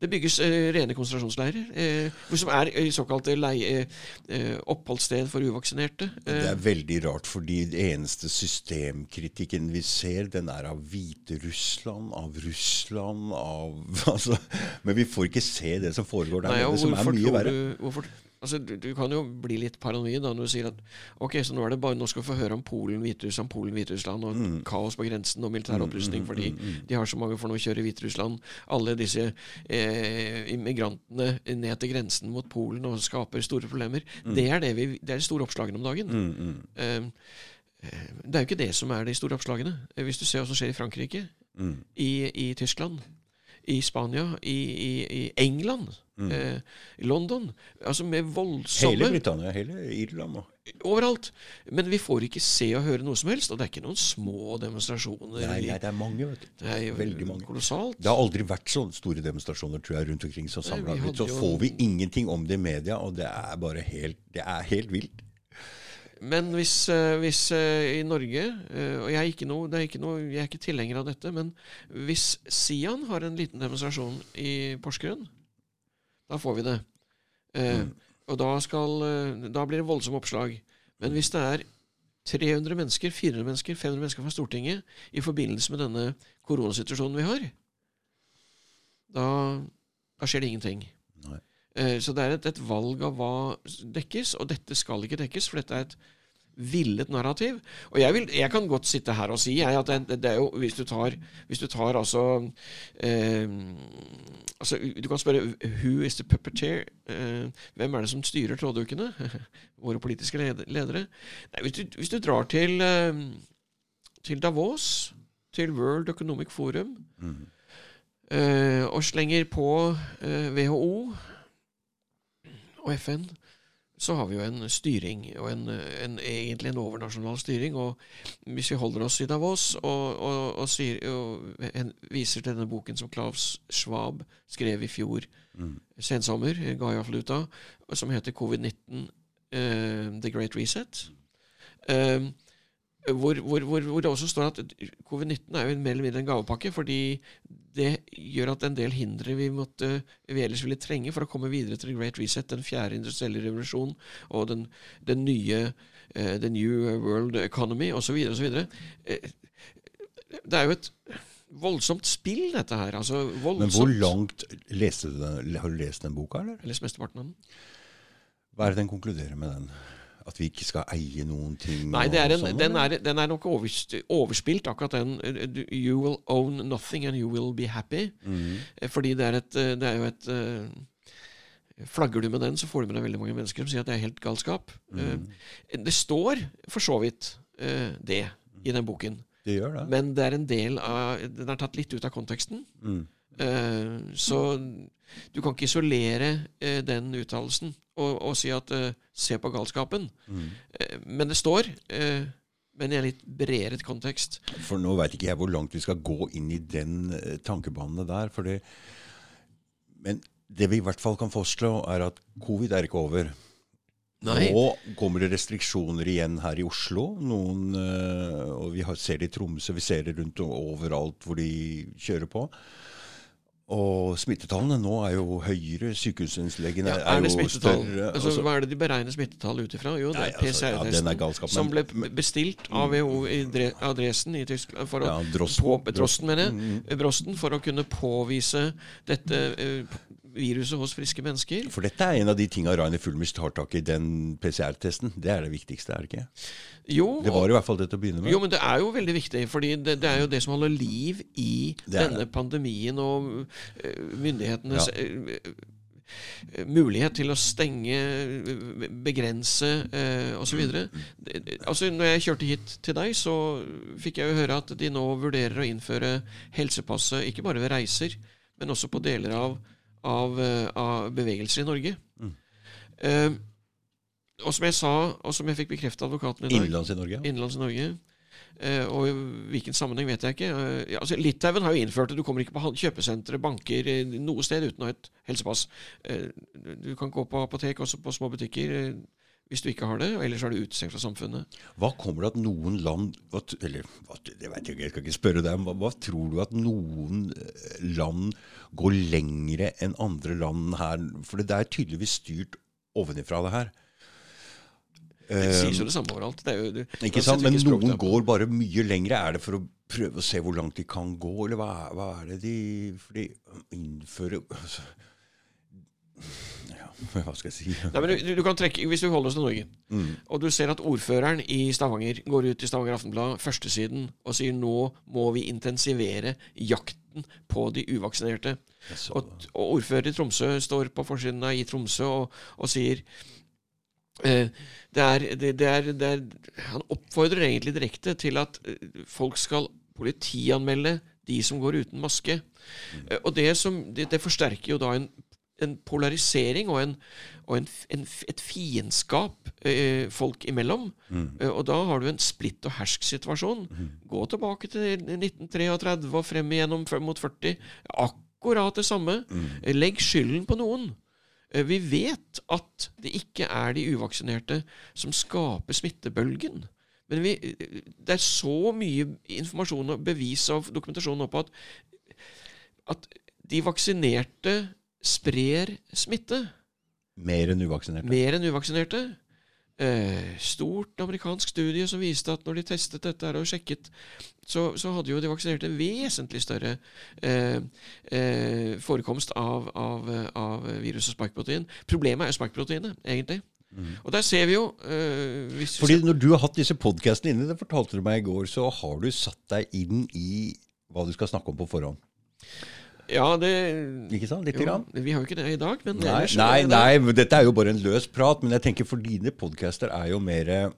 Det bygges eh, rene konsentrasjonsleirer, eh, som er eh, såkalte leie, eh, oppholdssted for uvaksinerte. Det er veldig rart, fordi det eneste systemkritikken vi ser, den er av Hviterussland, av Russland, av altså, Men vi får ikke se det som foregår der Nei, nede, som er mye verre. Du, hvorfor, Altså, du, du, kan jo bli litt paranoid da når du sier at ok, så nå er det bare, nå skal vi få høre om Polen, Hviterussland, Polen, Hviterussland og mm. kaos på grensen og militær opprustning mm, mm, fordi mm, mm, de har så mange for nå å kjøre Hviterussland. Alle disse eh, immigrantene ned til grensen mot Polen og skaper store problemer. Mm. Det, er det, vi, det er de store oppslagene om dagen. Eh, eh, det er jo ikke det som er de store oppslagene. Eh, hvis du ser hva som skjer i Frankrike, i, i Tyskland i Spania, i, i, i England, mm. eh, London. Altså med voldsomme Hele Britannia, hele Irland og Overalt. Men vi får ikke se og høre noe som helst. Og det er ikke noen små demonstrasjoner. Nei, nei det er mange. vet du. Det er Veldig mange. Kolossalt. Det har aldri vært sånne store demonstrasjoner tror jeg, rundt omkring. Så samla Så får vi ingenting om det i media, og det er bare helt, det er helt vilt. Men hvis, eh, hvis, eh, i Norge eh, Og jeg er, ikke noe, er ikke noe, jeg er ikke tilhenger av dette, men hvis Sian har en liten demonstrasjon i Porsgrunn, da får vi det. Mm. Og da, skal, da blir det voldsomme oppslag. Men hvis det er 300 mennesker, 400 mennesker, 500 mennesker fra Stortinget i forbindelse med denne koronasituasjonen vi har, da, da skjer det ingenting. Nei. Så det er et, et, valg av hva dekkes, og dette skal ikke dekkes, for dette er et villet narrativ. Og jeg, vil, jeg, kan godt sitte her og si jeg, at det, det, er jo Hvis du tar, hvis du tar altså, eh, altså Du kan spørre Who is the puppeteer? Eh, hvem er det som styrer tråddukene? Våre politiske ledere. Nei, hvis, du, hvis, du, drar til, eh, til Davos, til World Economic Forum, mm. og slenger på WHO eh, og FN så har vi jo en styring, og en, en, egentlig en overnasjonal styring. Og hvis vi holder oss i Davos og, og, og, sier, og en, viser denne boken som Klaus Schwab skrev i fjor, mm. sensommer, ga iallfall ut av, som heter Covid-19 uh, eh, The Great Reset. Uh, hvor, hvor, hvor, hvor, det også står at covid-19 er jo mer eller mindre en gavepakke, fordi det gjør at en del hindre vi, måtte, vi ellers ville trenge for å komme videre til Great Reset, den fjerde industrielle revolusjon og den, den nye uh, The New World Economy osv. osv. Uh, det er jo et voldsomt spill, dette her. Altså, Men hvor langt leste du den, Har du lest den boka, eller? Jeg har lest mesteparten av den. Hva er det den konkluderer med den? At vi ikke skal eie noen ting? Nei, en, sånn, den, er, den, er, nok overspilt, akkurat den. You will own nothing and you will be happy. Mm. Fordi det er, et, det er jo et Flagger du med den, så får du med deg veldig mange mennesker som sier at det er helt galskap. Mm. Det står for så vidt det i den boken. Det gjør det. Men det er en del av Den er tatt litt ut av konteksten. Mm. Så du kan ikke isolere den uttalelsen og, og si at uh, se på galskapen. Mm. Men det står, men i en litt bredere kontekst. For nå veit ikke jeg hvor langt vi skal gå inn i den tankebanen der. for det men det vi i hvert fall kan fastslå, er at covid er ikke over. Nei. Nå kommer det restriksjoner igjen her i Oslo. Noen, og Vi ser det i Tromsø, vi ser det rundt overalt hvor de kjører på. Og smittetallene nå er jo høyere. Sykehusinnleggene ja, er, er, jo større. Altså, altså, hva er det de beregner smittetall ut ifra? Jo, det er PCR-testen. Altså, ja, som ble bestilt av WHO i adressen i Tyskland for å, ja, drosten, på, drosten, mener jeg, mm, mm. Brosten, for å kunne påvise dette uh, viruset hos friske mennesker. For dette er en av de tinga Rainer Fulmich tar tak i, den PCR-testen. Det er det viktigste, er det ikke? Jo, det var i hvert fall det til å begynne med. Jo, men det er jo veldig viktig. fordi det, det er jo det som holder liv i denne pandemien og uh, myndighetenes ja. uh, mulighet til å stenge, begrense eh, osv. Altså, når jeg kjørte hit til deg, så fikk jeg jo høre at de nå vurderer å innføre helsepasset ikke bare ved reiser, men også på deler av, av, eh, av bevegelser i Norge. Mm. Eh, og som jeg sa, og som jeg fikk bekreftet av advokaten i dag Innenlands i Norge? Innenlands i Norge. Eh, og i hvilken sammenheng vet jeg ikke. Eh, ja, altså, Litauen har jo innført det. Du kommer ikke på kjøpesentre, banker, eh, noe sted uten å ha et helsepass. Eh, du kan gå på apotek, også på små butikker, eh, hvis du ikke har det. og Ellers er du utestengt fra samfunnet. Hva kommer det at noen land Eller det vet jeg ikke, jeg skal ikke spørre deg. Hva, hva tror du at noen eh, land går lengre enn andre land her? For det er tydeligvis styrt ovenifra, det her. Det sies jo det samme overalt. Det jo, du, Eh, Ikke sant? Men noen går bare mye lengre. Er det for å prøve å se hvor langt de kan gå, eller hva, hva er det de For de innfører altså, ja, Hva skal jeg si? Nei, men du, du kan trekke, Hvis du holder oss til Norge, Mm. og du ser at ordføreren i Stavanger går ut i Stavanger Aftenblad, førstesiden, og sier nå må vi intensivere jakten på de uvaksinerte. Og, og ordfører i Tromsø står på forsiden av i Tromsø og, og sier eh, det er, det, det er, det er, Han oppfordrer egentlig direkte til at eh, folk skal politianmelde de som går uten maske. Eh, og det, som, det, det forsterker jo da en, en polarisering og, en, og en, en, et fiendskap eh, folk imellom. Mm. og da har du en splitt og hersk-situasjon. Gå tilbake til 1933 og frem igjennom mot 40. Akkurat det samme. Mm. Legg skylden på noen. Eh, Vi vet at det ikke er de uvaksinerte som skaper smittebølgen. Men vi, eh, det er så mye informasjon og bevis og dokumentasjon nå på at, at de vaksinerte sprer smitte Mer enn uvaksinerte. mer enn uvaksinerte. Eh, stort amerikansk studie som viste at når de testet dette og sjekket, så, så hadde jo de vaksinerte vesentlig større eh, eh, forekomst av, av, av viruset spikeprotein. Problemet er spikeproteinet, egentlig. Og der ser vi jo eh, vi Fordi når du har hatt disse podkastene inne, det fortalte du meg i går, så har du satt deg inn i hva du skal snakke om på forhånd. Ja, det Ikke sant? Litt jo, grann? Vi har jo ikke det i dag, men Nei, ellers nei, nei, dette er jo bare en løs prat. Men jeg tenker for dine podcaster er jo mer eh,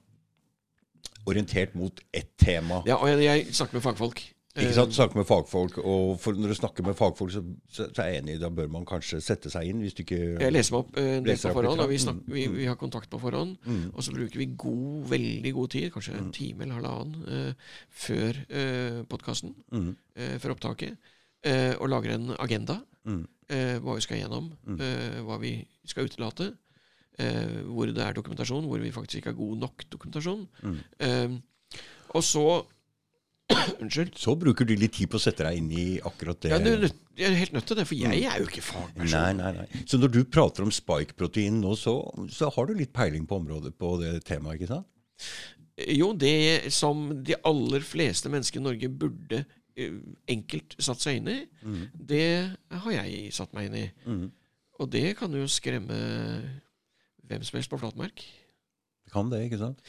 orientert mot ett tema. Ja, og jeg, jeg snakker med fagfolk. Ikke sant? Snakke med fagfolk. Og for når du snakker med fagfolk, så, så, er jeg enig, da bør man kanskje sette seg inn, hvis du ikke Jeg leser meg opp eh, en del på forhånd, og vi, snakker, vi, vi har kontakt på forhånd. Mm. Og så bruker vi god, veldig god tid, kanskje en time eller halvannen, eh, før eh, podkasten, Mm. eh, før opptaket, eh, og lager en agenda. Mm. Eh, hva vi skal gjennom, eh, hva vi skal utelate. Eh, hvor det er dokumentasjon, hvor vi faktisk ikke har god nok dokumentasjon. Mm. Eh, og så Unnskyld. Så bruker du litt tid på å sette deg inn i akkurat det. Ja, du, jeg er helt nødt til det, for jeg er jo ikke fagperson. Nei, nei, nei. Så når du prater om spike-protein nå, så, så har du litt peiling på området på det temaet, ikke sant? Jo, det som de aller fleste mennesker i Norge burde enkelt satt seg inn i, det har jeg satt meg inn i. Mm. Og det kan jo skremme hvem som helst på flatmark. Kan det, ikke sant?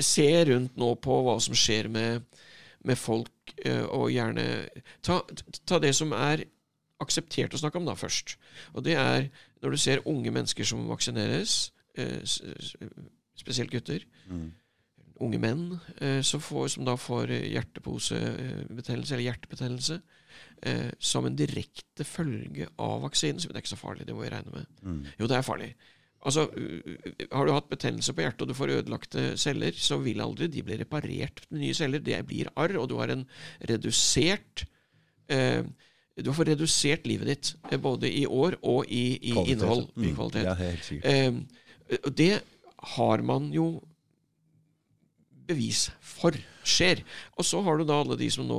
Se rundt nå på hva som skjer med, med folk, eh, og gjerne ta, ta det som er akseptert å snakke om da først. Og det er når du ser unge mennesker som vaksineres, eh, spesielt gutter, Mm. Unge menn eh, så får, som da får eh, hjerteposebetennelse, eller hjertebetennelse, eh, som en direkte følge av vaksinen. Så det er ikke så farlig, det må vi regne med. Mm. Jo, det er farlig. Altså, Har du hatt betennelse på hjertet og du får ødelagte celler, så vil aldri de bli reparert med nye celler. Det blir arr, og du har en redusert eh, Du fått redusert livet ditt, eh, både i år og i, i Kvalitet. innhold. I Mm. kvalitet. Ja, helt sikkert. Eh, det har man jo bevis for skjer. Og så har du da alle de som nå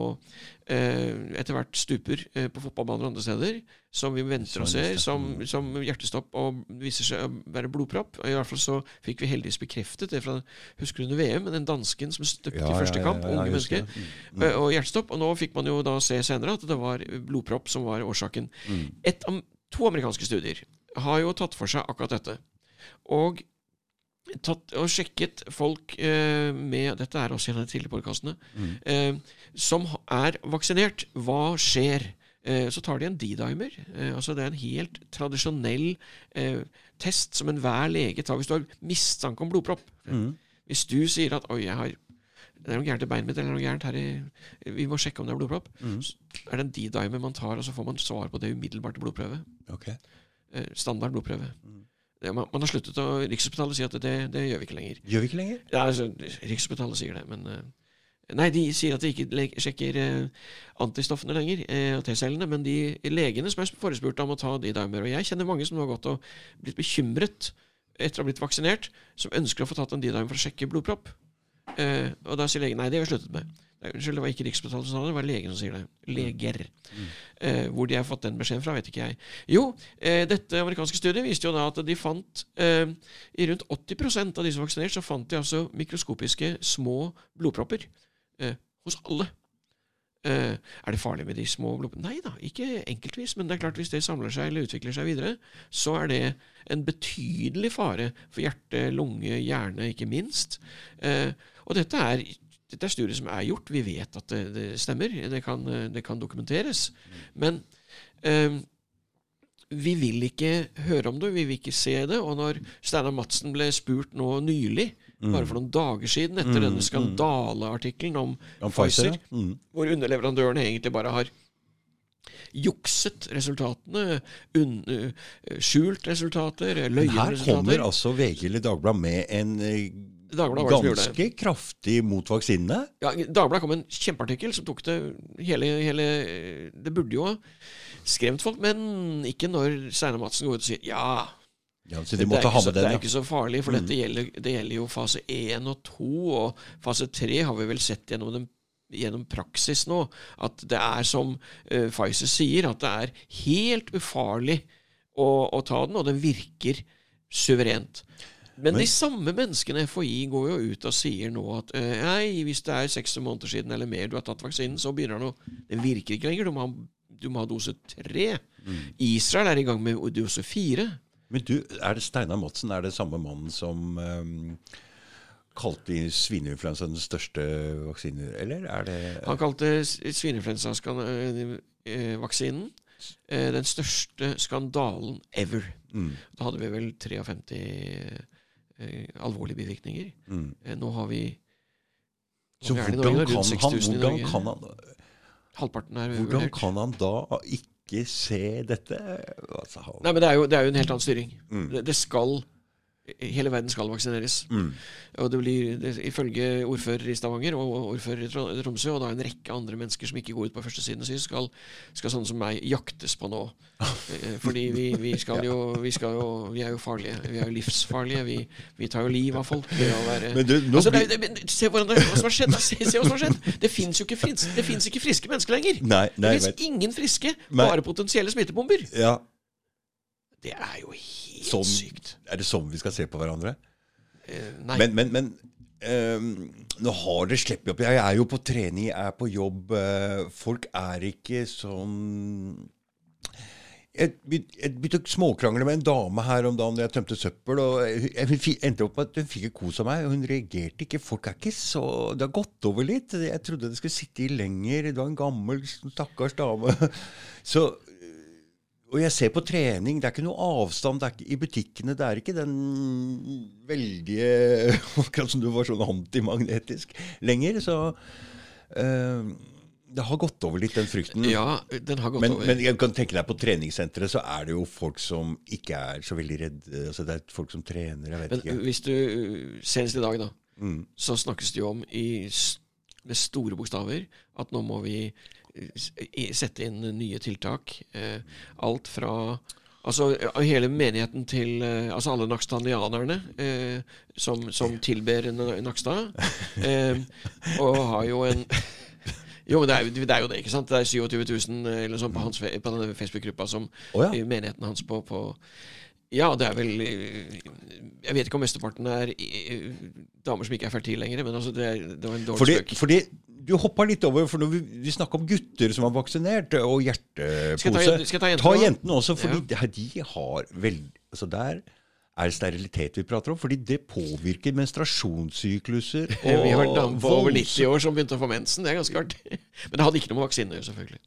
eh, etter hvert stuper eh, på fotballbaner og andre steder, som vi venter og ser, som, som hjertestopp og viser seg å være blodpropp. I hvert fall så fikk vi heldigvis bekreftet det fra Husker du under VM? Den dansken som støpte Ja, i første ja, ja, kamp, unge mennesker. det. Eh, Og hjertestopp. Og nå fikk man jo da se senere at det var blodpropp som var årsaken. Mm. Et, av to amerikanske studier har jo tatt for seg akkurat dette. Og, tatt, og sjekket folk eh, med Dette er også av de tidligere podkastene. Mm. Eh, som er vaksinert. Hva skjer? Eh, så tar de en D-dimer. Eh, altså det er en helt tradisjonell eh, test som enhver lege tar hvis du har mistanke om blodpropp. Mm. Hvis du sier at 'oi, jeg har det er noe gærent i beinet mitt, eller noe gærent her i Vi må sjekke om det er blodpropp. Mm. Så er det en D-dimer man tar, og så får man svar på det umiddelbart i blodprøve. Okay. eh, standard blodprøve. Det, man, man har sluttet å Rikshospitalet sier at det, det gjør vi ikke lenger. Gjør vi ikke lenger? Ja, altså, Rikshospitalet sier det, men eh, Nei, de sier at de ikke sjekker eh, antistoffene lenger, eh, T-cellene, men de legene som er forespurt om å ta de dimer Og jeg kjenner mange som har gått og blitt bekymret etter å ha blitt vaksinert, som ønsker å få tatt en D-dimer for å sjekke blodpropp. Eh, og da sier legen nei, det har vi sluttet med. Nei, unnskyld, det var ikke Rikshospitalet som sa det, det var legen som sier det. Leger. Eh, hvor de har fått den beskjeden fra, vet ikke jeg. Jo, eh, dette amerikanske studiet viste jo da at de fant eh, I rundt 80% av de som vaksinert, så fant de altså mikroskopiske små blodpropper eh, hos alle. Eh, er det farlig med de små blodproppene? Nei da, ikke enkeltvis. Men det er klart hvis det samler seg eller utvikler seg videre, så er det en betydelig fare for hjerte, lunge, hjerne, ikke minst. Eh, og dette er, dette er studier som er gjort. Vi vet at det, det stemmer. Det kan, eh, det kan dokumenteres. Men eh, vi vil ikke høre om det, vi vil ikke se det. Og når Steinar Madsen ble spurt nå nylig, bare for noen dager siden, etter denne skandaleartikkelen om, Om Pfizer. Mm. hvor underleverandørene egentlig bare har jukset resultatene, uh, skjult resultater, løyende Her kommer resultater. altså VG eller Dagbladet med en eh, Dagbladet ganske kraftig mot vaksinene. Ja, Dagbladet kom med en kjempeartikkel som tok det hele, hele Det burde jo ha skremt folk, men ikke når Steinar Madsen går ut og sier ja. Ja, de det, er så, med det er ikke så farlig, for dette gjelder, det gjelder jo fase 1 og 2, og fase 3 har vi vel sett gjennom, den, gjennom praksis nå, at det er som uh, Pfizer sier, at det er helt ufarlig å, å ta den, og den virker suverent. Men, de samme menneskene, FHI, går jo ut og sier nå at eh, nei, hvis det er seks måneder siden eller mer du har tatt vaksinen, så begynner den å Det virker ikke lenger. Du må ha, du må ha dose tre. Israel er i gang med dose fire. Men du, er det Steinar Madsen er det samme mannen som um, kalte svineinfluensa den største vaksinen, eller er det Han kalte svineinfluensavaksinen eh, den største skandalen ever. Mm. Da hadde vi vel 53 eh, alvorlige bivirkninger. Mm. Eh, nå har vi Så hvordan Norge? kan, han, 6000 i hvordan, kan han, Halvparten er hvordan kan han da ikke se dette? Altså, han, Nei, men det er jo, det er jo en helt annen styring. Mm. Det, det skal Hele verden skal vaksineres. Mm. Og det blir, det, Ifølge ordfører i Stavanger og ordfører i Tromsø og da en rekke andre mennesker som ikke går ut på førstesiden, sier skal, skal sånne som meg jaktes på nå. Eh, Fordi vi, vi jo Vi jo Vi er jo farlige. Vi er jo livsfarlige. Vi, vi tar jo liv av folk. være, du, altså, det, det, se hvordan det, hva som har skjedd. Se, se hva som har skjedd. Det fins jo ikke, frins, det ikke friske mennesker lenger. Nei, nei, det fins ingen friske, bare potensielle smittebomber. ja, Det er jo helt sånn, sykt. er det sånn vi skal se på hverandre? Uh, Nei. Men, men, men uh, nå har det sluppet opp. Jeg er jo på trening, jeg er på jobb. Uh, folk er ikke sånn jeg begynte å småkrangle med en dame her om dagen da jeg tømte søppel. og jeg- jeg endte opp med at Hun fikk ikke kos av meg, og hun reagerte ikke. Folk er ikke så Det har gått over litt. Jeg trodde det skulle sitte i lenger. Det var en gammel, stakkars dame. Så og jeg ser på trening, det er ikke noe avstand ikke, i butikkene. Det er ikke den veldige Akkurat som du var sånn antimagnetisk lenger. Så eh, det har gått over litt, den frykten. Ja, den har gått Men, over. men jeg kan tenke deg på treningssenteret, så er det jo folk som ikke er så veldig redde. Altså det er folk som trener, jeg vet Men ikke. hvis du Senest i dag, da, Mm. så snakkes det jo om i, med store bokstaver at nå må vi eh, sette inn nye tiltak. Eh, alt fra Altså hele menigheten til eh, Altså alle nakstanianerne eh, som, som tilber Nakstad. Eh, og har jo en Jo, men det er, det er jo det, ikke sant? Det er 27 000 eller sånn på, hans, på denne Facebook-gruppa som oh, ja. menigheten hans på, på Ja, det er vel eh, Jeg vet ikke om mesteparten er eh, damer som ikke er fertile lenger, men altså det, er, det var en dårlig Fordi, spøk. fordi du hoppa litt over, for når vi, vi snakka om gutter som var vaksinert, og hjertepose. Skal jeg ta- skal jeg ta jentene Ta også? jentene også, fordi ja. de har vel Altså der er det sterilitet vi prater om, fordi det påvirker menstruasjonssykluser. Vi har en og dame på over 90 år som begynte å få mensen. Det er ganske artig. Men det hadde ikke noe med vaksine å gjøre, selvfølgelig.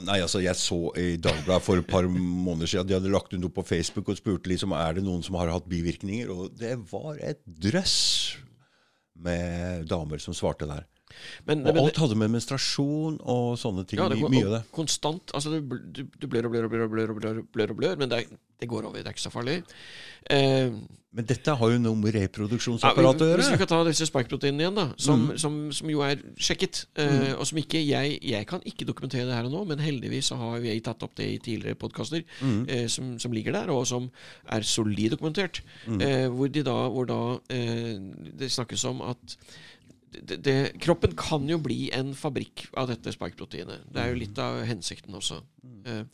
Nei, altså Jeg så i Dagbladet for et par måneder siden de hadde lagt ut noe på Facebook og spurte liksom, er det noen som har hatt bivirkninger. Og det var et drøss med damer som svarte der. Men, Og alt hadde med menstruasjon og sånne ting. ja, det mye av det. konstant altså du, du, du blør og blør og blør og blør, og blør, blør, blør men det, det går over. Det er ikke så farlig. Eh, Men dette har jo noe med reproduksjonsapparatet å hvis vi kan ta disse spike-proteinene igjen, da, som, som, som jo er sjekket, eh, og som ikke jeg, jeg kan ikke dokumentere det her og nå, men heldigvis så har jeg tatt opp det i tidligere podkaster eh, som, som ligger der, og som er solid dokumentert. Eh, hvor, de da, hvor da eh, det snakkes om at det, det, kroppen kan jo bli en fabrikk av dette spike-proteinet. Det er jo litt av hensikten også. Uh,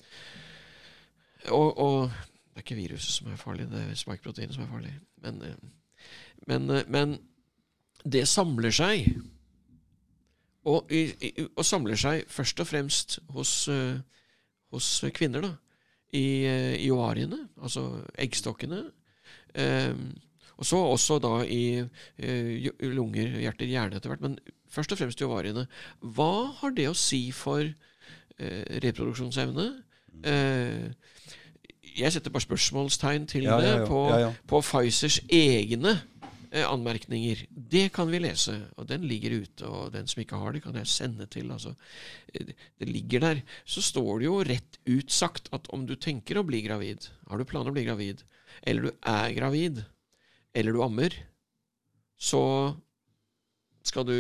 og, og det er ikke viruset som er farlig, det er spike-proteinet som er farlig. Men, uh, men, uh, men det samler seg. Og, i, i, og samler seg først og fremst hos, hos kvinner, da. I, i ovariene, altså eggstokkene. Eh, og så også da i eh, lunger, hjerter, hjerne etter hvert. Men først og fremst i ovariene. Hva har det å si for eh, reproduksjonsevne? Eh, jeg setter bare spørsmålstegn til Ja, det ja, ja. på, på Pfizers egne eh, anmerkninger. Det kan vi lese, og den ligger ute. Og den som ikke har det, kan jeg sende til. Altså, eh, det ligger der. Så står det jo rett ut sagt at om du tenker å bli gravid, har du planer å bli gravid, eller du er gravid, eller du ammer, så skal du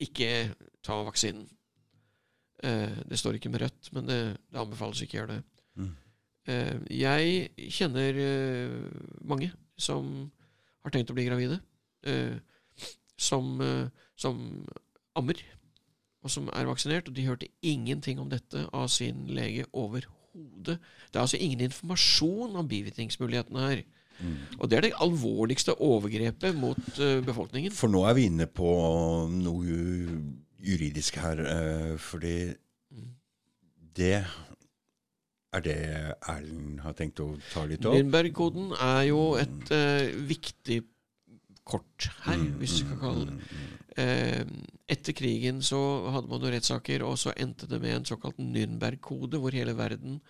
ikke ta vaksinen. Eh, det står ikke med rødt, men det, det anbefales ikke å gjøre det. Mm. Eh, jeg kjenner eh, mange som har tenkt å bli gravide, som, som ammer, og som er vaksinert, og de hørte ingenting om dette av sin lege overhodet. Det er altså ingen informasjon om bivirkningsmulighetene her. Og det er det alvorligste overgrepet mot eh, befolkningen. For nå er vi inne på noe juridisk her, eh, fordi det er det Erlend har tenkt å ta litt opp. Lindberg-koden er jo et uh, viktig kort her, Mm, hvis du kan kalle det Uh, etter krigen så hadde man jo rettssaker, og så endte det med en såkalt Nürnberg-kode, hvor hele verden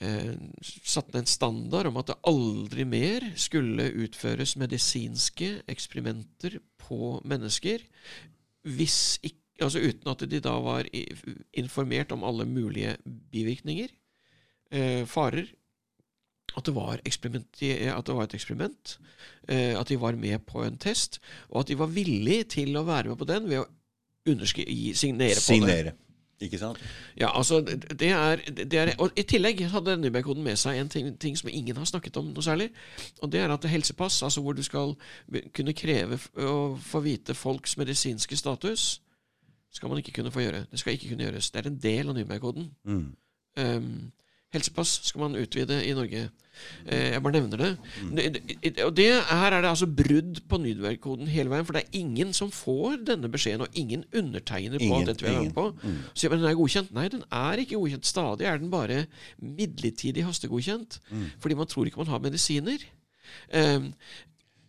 eh, satte ned en standard om at det aldri mer skulle utføres medisinske eksperimenter på mennesker ikke, altså uten at de da var informert om alle mulige bivirkninger, eh, farer, at det, var at det var et eksperiment, eh, at de var med på en test, og at de var villige til å være med på den ved å underskri signere på det. Ikke sant? Ja, altså, det er, det er Og i tillegg hadde Nürnberg-koden med seg en ting, ting som ingen har snakket om noe særlig. Og det er at helsepass, altså hvor du skal kunne kreve å få vite folks medisinske status, skal man ikke kunne få gjøre. Det skal ikke kunne gjøres. Det er en del av Nürnberg-koden. Mm. Um, helsepass skal man utvide i Norge. Eh, jeg bare nevner det. Det- Og det, her er det altså brudd på Nürnberg-koden hele veien. For det er ingen som får denne beskjeden, og ingen undertegner på Ingen, dette vi er med på. på. Så man den er godkjent. Nei, den er ikke godkjent. Stadig er den bare midlertidig hastegodkjent. Fordi man tror ikke man har medisiner. Um,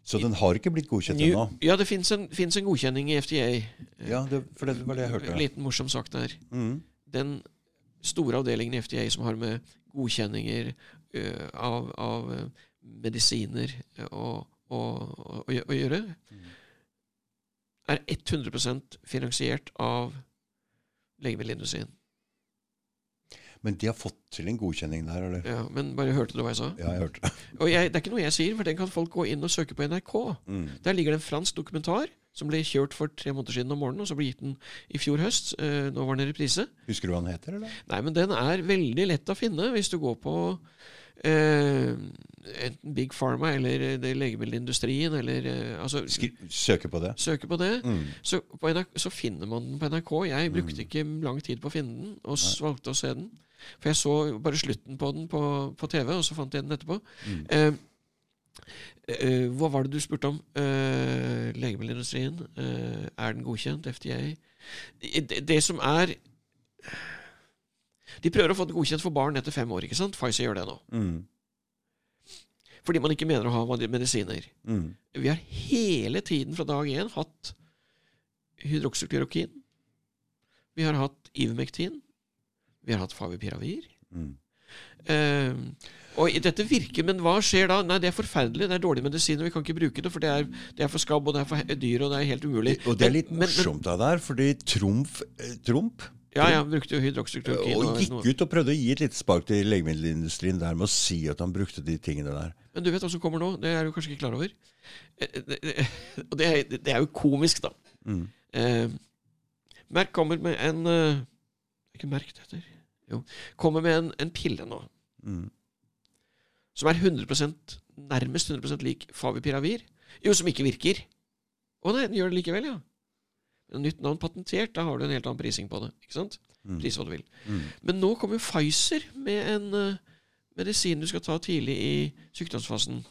Så den har ikke blitt godkjent ennå? ja, det fins en, en godkjenning i FDA. Ja, det, for det var det jeg En hørte. liten morsom sak der. Mm. den store avdelingen i FDA som har med godkjenninger ø, av, av medisiner ø, å, å, å, å gjøre, er 100% finansiert av legemiddelindustrien. Men de har fått til en godkjenning der, eller? Ja, men bare hørte du hva jeg sa? Ja, jeg hørte det. Og jeg, det er ikke noe jeg sier, for den kan folk gå inn og søke på NRK. Mm. Der ligger det en fransk dokumentar som ble kjørt for tre måneder siden om morgenen, og så ble gitt den i fjor høst. Eh, nå var den i reprise. Husker du hva den heter, eller? Nei, men den er veldig lett å finne hvis du går på eh, enten Big Pharma eller eh, det legemiddelindustrien, eller eh, altså Skri søke på det. Søker på det. Mm. Så, på NRK, så finner man den på NRK. Jeg brukte ikke lang tid på å finne den, og Nei. valgte å se den. For jeg så bare slutten på den på, på TV, og så fant jeg den etterpå. Mm. Eh, hva var det du spurte om? Eh, legemiddelindustrien. Eh, er den godkjent? FDA? Det, det som er De prøver å få den godkjent for barn etter fem år. ikke sant? Pfizer gjør det nå. Mm. Fordi man ikke mener å ha medisiner. Mm. Vi har hele tiden fra dag én hatt hydroksyklorokin. Vi har hatt Ivermectin. Vi har hatt Favipiravir. Mm. Eh, og dette virker, men hva skjer da? Nei, det er forferdelig. Det er dårlig medisin, og vi kan ikke bruke det, for det er, det er for skabb, og det er for dyr, og det er helt umulig. Og det er litt men- men- morsomt av der, fordi Trumf, eh, Trump Ja, ja, han brukte jo hydroxychloroquin. og og gikk noe. ut og prøvde å gi et lite spark til legemiddelindustrien der med å si at han brukte de tingene der. Men du vet hva som kommer nå? Det er du kanskje ikke klar over. Eh, det- det- Og det er, det er jo komisk, da. Mm. Eh, Merk kommer med en eh, Ikke Merk det heter. Jo. Kommer med en, en pille nå Mm. som er 100% nærmest 100% lik Favipiravir. Jo, som ikke virker. Å nei, den gjør det likevel, ja. Men nytt navn patentert, da har du en helt annen prising på det. Ikke sant? Mm. Pris hva du vil. Mm. Men nå kommer jo Pfizer med en uh, medisin du skal ta tidlig i sykdomsfasen.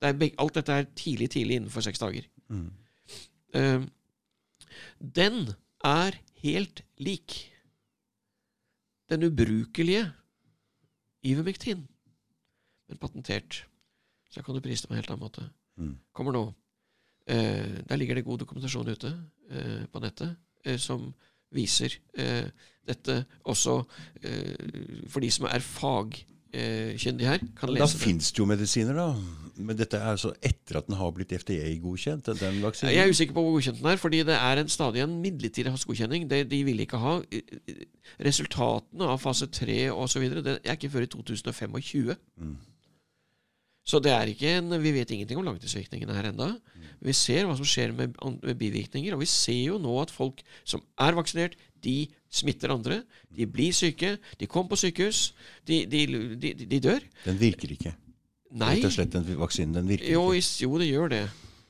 Det er beg- alt dette er tidlig, tidlig innenfor seks dager. Mm. Uh, den er helt lik den ubrukelige Ivermectin, men patentert. Så jeg kan du prise det på en helt annen måte. Mm. Kommer nå. Eh, der ligger det god dokumentasjon ute eh, på nettet eh, som viser eh, dette også eh, for de som er fagkyndige her, kan Da lese det. fins det jo medisiner, da. Men dette er altså etter at den har blitt FDA-godkjent, den vaksinen. Jeg er usikker på hvor godkjent den er, fordi det er en stadig en midlertidig hastegodkjenning. Det de vil ikke ha. Resultatene av fase 3 osv. Det er ikke før i 2025. Mm. Så det er ikke en, vi vet ingenting om langtidsvirkningene her enda. Vi ser hva som skjer med, med bivirkninger, og vi ser jo nå at folk som er vaksinert, de smitter andre. De blir syke, de kommer på sykehus, de, de, de, de dør. Den virker ikke. Nei. Rett og slett, den vaksinen den virker Jo, ikke. jo, det gjør det.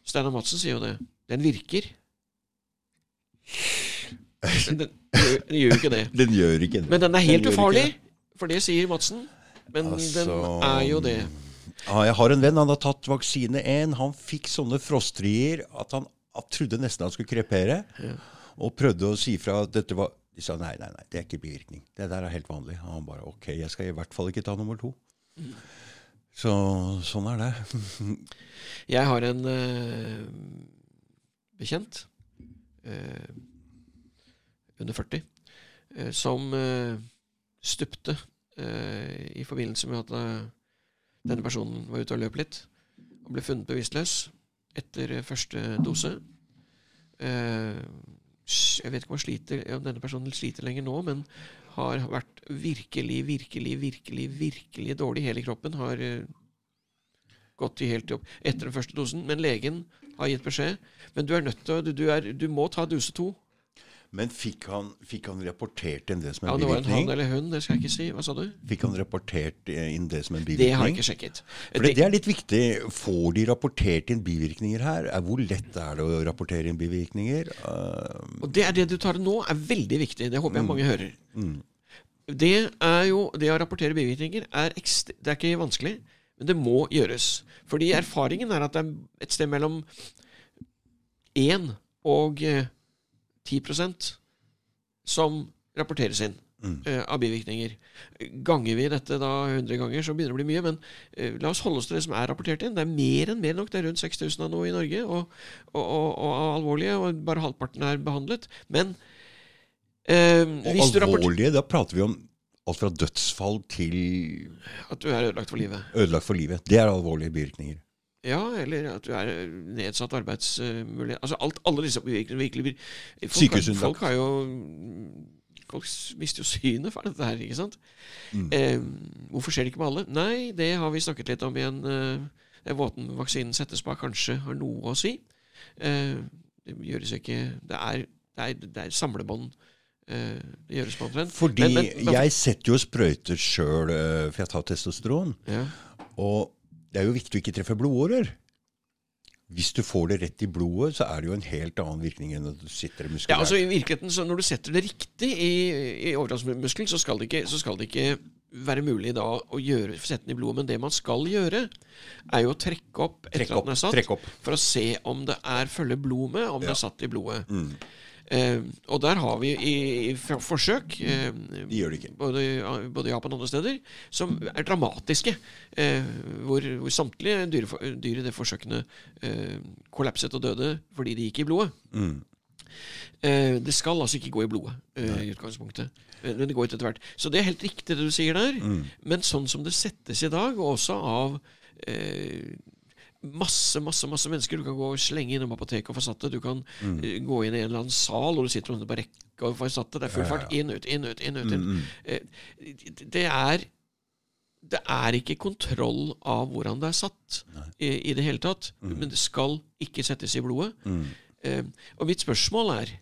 Steinar Madsen sier jo det. Den virker. Den, den, den gjør ikke det. Den gjør ikke det. Men den er helt den ufarlig, for det sier Madsen. Men Altså, den er jo det. Ja, jeg har en venn, han har tatt vaksine én. Han fikk sånne frostrier at han trodde nesten han skulle krepere. Og prøvde å si fra at dette var De sa nei, nei, nei, det er ikke bivirkning. Det der er helt vanlig. Og han bare ok, jeg skal i hvert fall ikke ta nummer to. Så sånn er det. Jeg har en eh, bekjent eh, under 40 eh, som stupte i forbindelse med at denne personen var ute og løp litt og ble funnet bevisstløs etter første dose. Jeg vet ikke om, sliter, om denne personen sliter lenger nå, men har vært virkelig, virkelig, virkelig, virkelig dårlig. Hele kroppen har eh, gått i helt jobb etter den første dosen. Men legen har gitt beskjed. Men du er nødt til du, er, du må ta dose to. Men fikk han, fikk han rapportert inn det som en bivirkning? Ja, det var en han eller hun, det skal jeg ikke si. Hva sa du? Fikk han rapportert inn det som en bivirkning? Det har jeg ikke sjekket. For det, det er litt viktig. Får de rapportert inn bivirkninger her? Er- Hvor lett er det å rapportere inn bivirkninger? Uh, Og det er det du tar nå, er veldig viktig. Det håper jeg mange hører. Det er jo, det å rapportere bivirkninger er, ekst, det er ikke vanskelig, men det må gjøres. Fordi erfaringen er at det er et sted mellom én og 10% som rapporteres inn eh, av bivirkninger. Ganger vi dette da 100 ganger, så begynner det å bli mye. Men uh, la oss holde oss til det som er rapportert inn. Det er mer enn mer nok. Det er rundt 6000 av noe i Norge, og, og, og, og alvorlige. Og bare halvparten er behandlet. Men uh, hvis du rapporterer alvorlige, da prater vi om alt fra dødsfall til at du er ødelagt for livet. ødelagt for livet. Det er alvorlige bivirkninger. Ja, eller at du er nedsatt arbeidsmulighet Altså alt, alle disse virkelig folk, folk har jo Folk mister jo synet for dette her, ikke sant? Eh, hvorfor skjer det ikke med alle? Nei, det har vi snakket litt om i en eh, er vaksinen settes på, kanskje har noe å si. Eh, det gjøres ikke Det er, det er, det er samlebånd. Eh, det gjøres på omtrent. Fordi Men- men- men- jeg setter jo sprøyter sjøl, for jeg tar testosteron. ja. Og det er jo viktig å ikke treffe blodårer. Hvis du får det rett i blodet, så er det jo en helt annen virkning enn at du sitter i Ja, altså i virkeligheten, så Når du setter det riktig i, i overgangsmuskelen, så, så skal det ikke være mulig da å gjøre, sette den i blodet. Men det man skal gjøre, er jo å trekke opp etter opp, at den er satt, for å se om det er følger blod med, om det er satt i blodet. Mm. Eh, og der har vi i, i forsøk, eh, De gjør det ikke. både, i- både Japan og andre steder, som er dramatiske. Eh, hvor, hvor samtlige dyr, dyr i de forsøkene eh, kollapset og døde fordi de gikk i blodet. Mm. Eh, det skal altså ikke gå i blodet eh, i utgangspunktet. Eh, Men det går ut etter hvert. Så det er helt riktig det du sier der. Men sånn som det settes i dag, og også av eh, masse masse, masse mennesker Du kan gå og slenge innom apoteket og få satt det. Du kan mm. gå inn i en eller annen sal, og du sitter på rekke og får satt det. Det er full fart. Inn, ut, inn, ut, inn, ut. Inn. Eh, det er det er ikke kontroll av hvordan det er satt i, i det hele tatt. Men det skal ikke settes i blodet. Eh, og mitt spørsmål er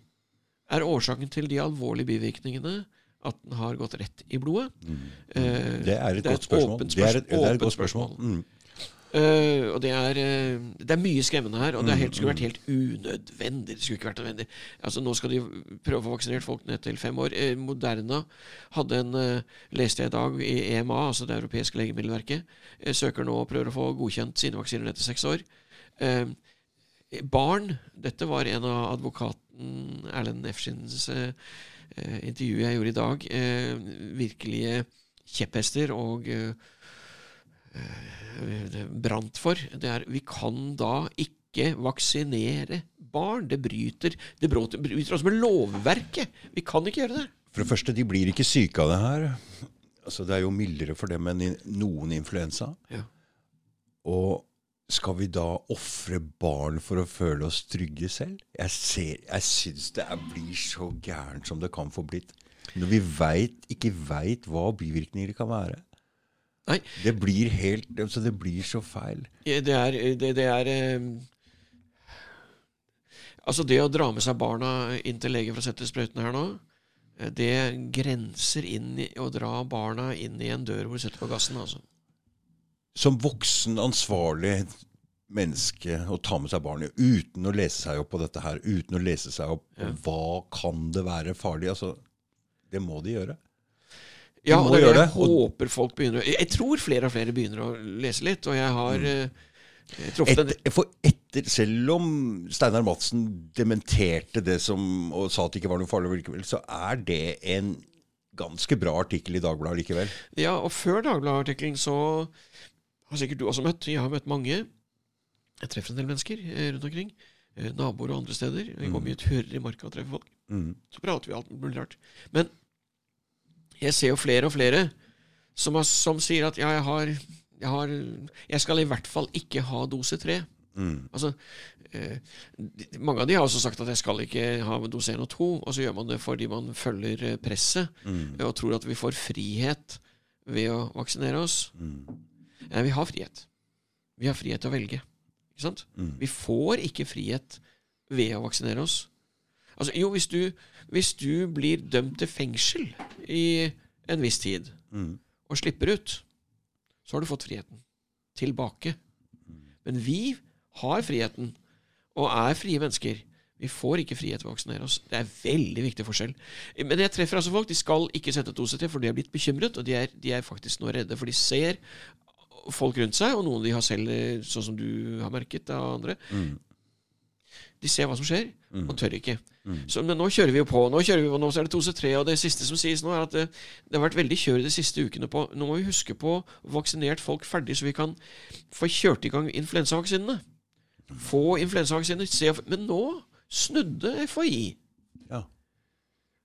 Er årsaken til de alvorlige bivirkningene at den har gått rett i blodet? Eh, Det er et det er godt spørsmål. åpent Det er et, det er et godt spørsmål. Mm. Eh, og det er, uh, det er mye skremmende her, og det er helt, Mm, skulle vært helt unødvendig. Det skulle ikke vært nødvendig. Altså Nå skal de prøve å få vaksinert folk ned til fem år. Uh, Moderna hadde en leste jeg i dag i EMA, altså det europeiske legemiddelverket, søker nå og prøver å få godkjent sine vaksiner ned til seks år. Barn Dette var en av advokaten Erlend Efskins intervju jeg gjorde i dag. Virkelige kjepphester og eh, brant for, det er vi kan da ikke vaksinere barn. Det bryter det bryter, også med lovverket. Vi kan ikke gjøre det. For det første, de blir ikke syke av det her. Altså, det er jo mildere for dem enn noen influensa. Ja. Og skal vi da ofre barn for å føle oss trygge selv? Jeg, ser, jeg syns det blir så gærent som det kan få blitt. Når vi vet, ikke veit hva bivirkninger kan være. Nei, Det blir helt, altså det blir så feil. det er, det, det er eh, Altså, det å dra med seg barna inn til lege for å sette sprøytene her nå, eh, det grenser inn i å dra barna inn i en dør hvor du setter på gassen, altså. Som voksen, ansvarlig menneske å ta med seg barnet uten å lese seg opp på dette her, uten å lese seg opp ja. hva kan det være farlig. Altså, det må de gjøre. Ja, og det jeg håper folk begynner Jeg tror flere og flere begynner å lese litt, og jeg har mm. en Etter, for etter, selv om Steinar Madsen dementerte det som, og sa at det ikke var noe farlig likevel, så er det en ganske bra artikkel i Dagbladet likevel. Ja, og før Dagbladet-artikkelen så har sikkert du også møtt Jeg har møtt mange. Jeg treffer en del mennesker eh, rundt omkring. eh, Naboer og andre steder. Vi går mye turer i marka og treffer folk. Mm. Så prater vi alt mulig rart. Men jeg ser jo flere og flere som, har, som sier at ja, jeg har, jeg har Jeg skal i hvert fall ikke ha dose tre. Mm. Altså, eh, mange av de har også sagt at jeg skal ikke ha dose 1 og 2, og så gjør man det fordi man følger eh, presset Mm. og tror at vi får frihet ved å vaksinere oss. Mm. Eh, vi har frihet. Vi har frihet til å velge. Ikke sant? Mm. Vi får ikke frihet ved å vaksinere oss. Altså, jo, hvis du, hvis du blir dømt til fengsel i en viss tid Mm. og slipper ut, så har du fått friheten tilbake. Men vi har friheten, og er frie mennesker. Vi får ikke frihet ved å vaksinere oss. Det er veldig viktig forskjell. Men jeg treffer altså folk. De skal ikke sette et til, for de er blitt bekymret, og de er, de er faktisk nå redde. For de ser folk rundt seg, og noen de har selv, sånn som du har merket av andre. Mm. De ser hva som skjer, Mm. og tør ikke. Mm. Så, men nå kjører vi jo på. Nå kjører vi på, nå er det 2C3, og det siste som sies nå, er at det, det har vært veldig kjør de siste ukene på Nå må vi huske på vaksinert folk ferdig, så vi kan få kjørt i gang influensavaksinene. Få influensavaksiner. se- Men nå snudde FHI. Ja.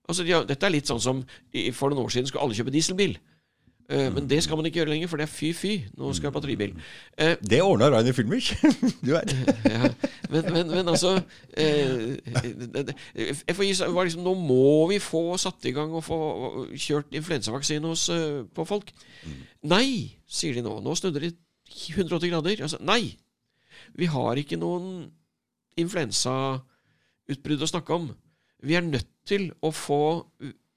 Altså, de har, dette er litt sånn som for noen år siden skulle alle kjøpe dieselbil. Eh, Men det skal man ikke gjøre lenger, for det er fy-fy. Nå skal jeg ha batteribil. Eh, Det ordna Rainer Filmich. du er. ja. men, men, men altså eh, FHI var liksom Nå må vi få satt i gang og få kjørt influensavaksine hos, på folk. Nei, sier de nå. Nå snudde de 180 grader. Altså, nei! Vi har ikke noen influensautbrudd å snakke om. Vi er nødt til å få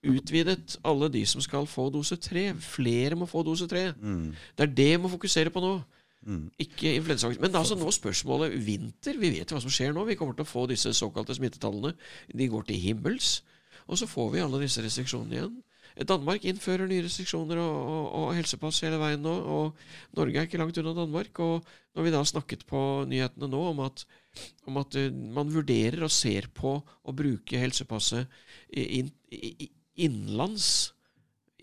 utvidet alle de som skal få dose tre. Flere må få dose tre. Mm. Det er det vi må fokusere på nå. Mm. Ikke influensavaksine. Men altså nå spørsmålet vinter. Vi vet hva som skjer nå. Vi kommer til å få disse såkalte smittetallene. De går til himmels. Og så får vi alle disse restriksjonene igjen. Danmark innfører nye restriksjoner og, og, og helsepass hele veien nå. Og Norge er ikke langt unna Danmark. Og når vi da snakket på nyhetene nå om at, om at eh, man vurderer og ser på å bruke helsepasset i- i- i- innenlands,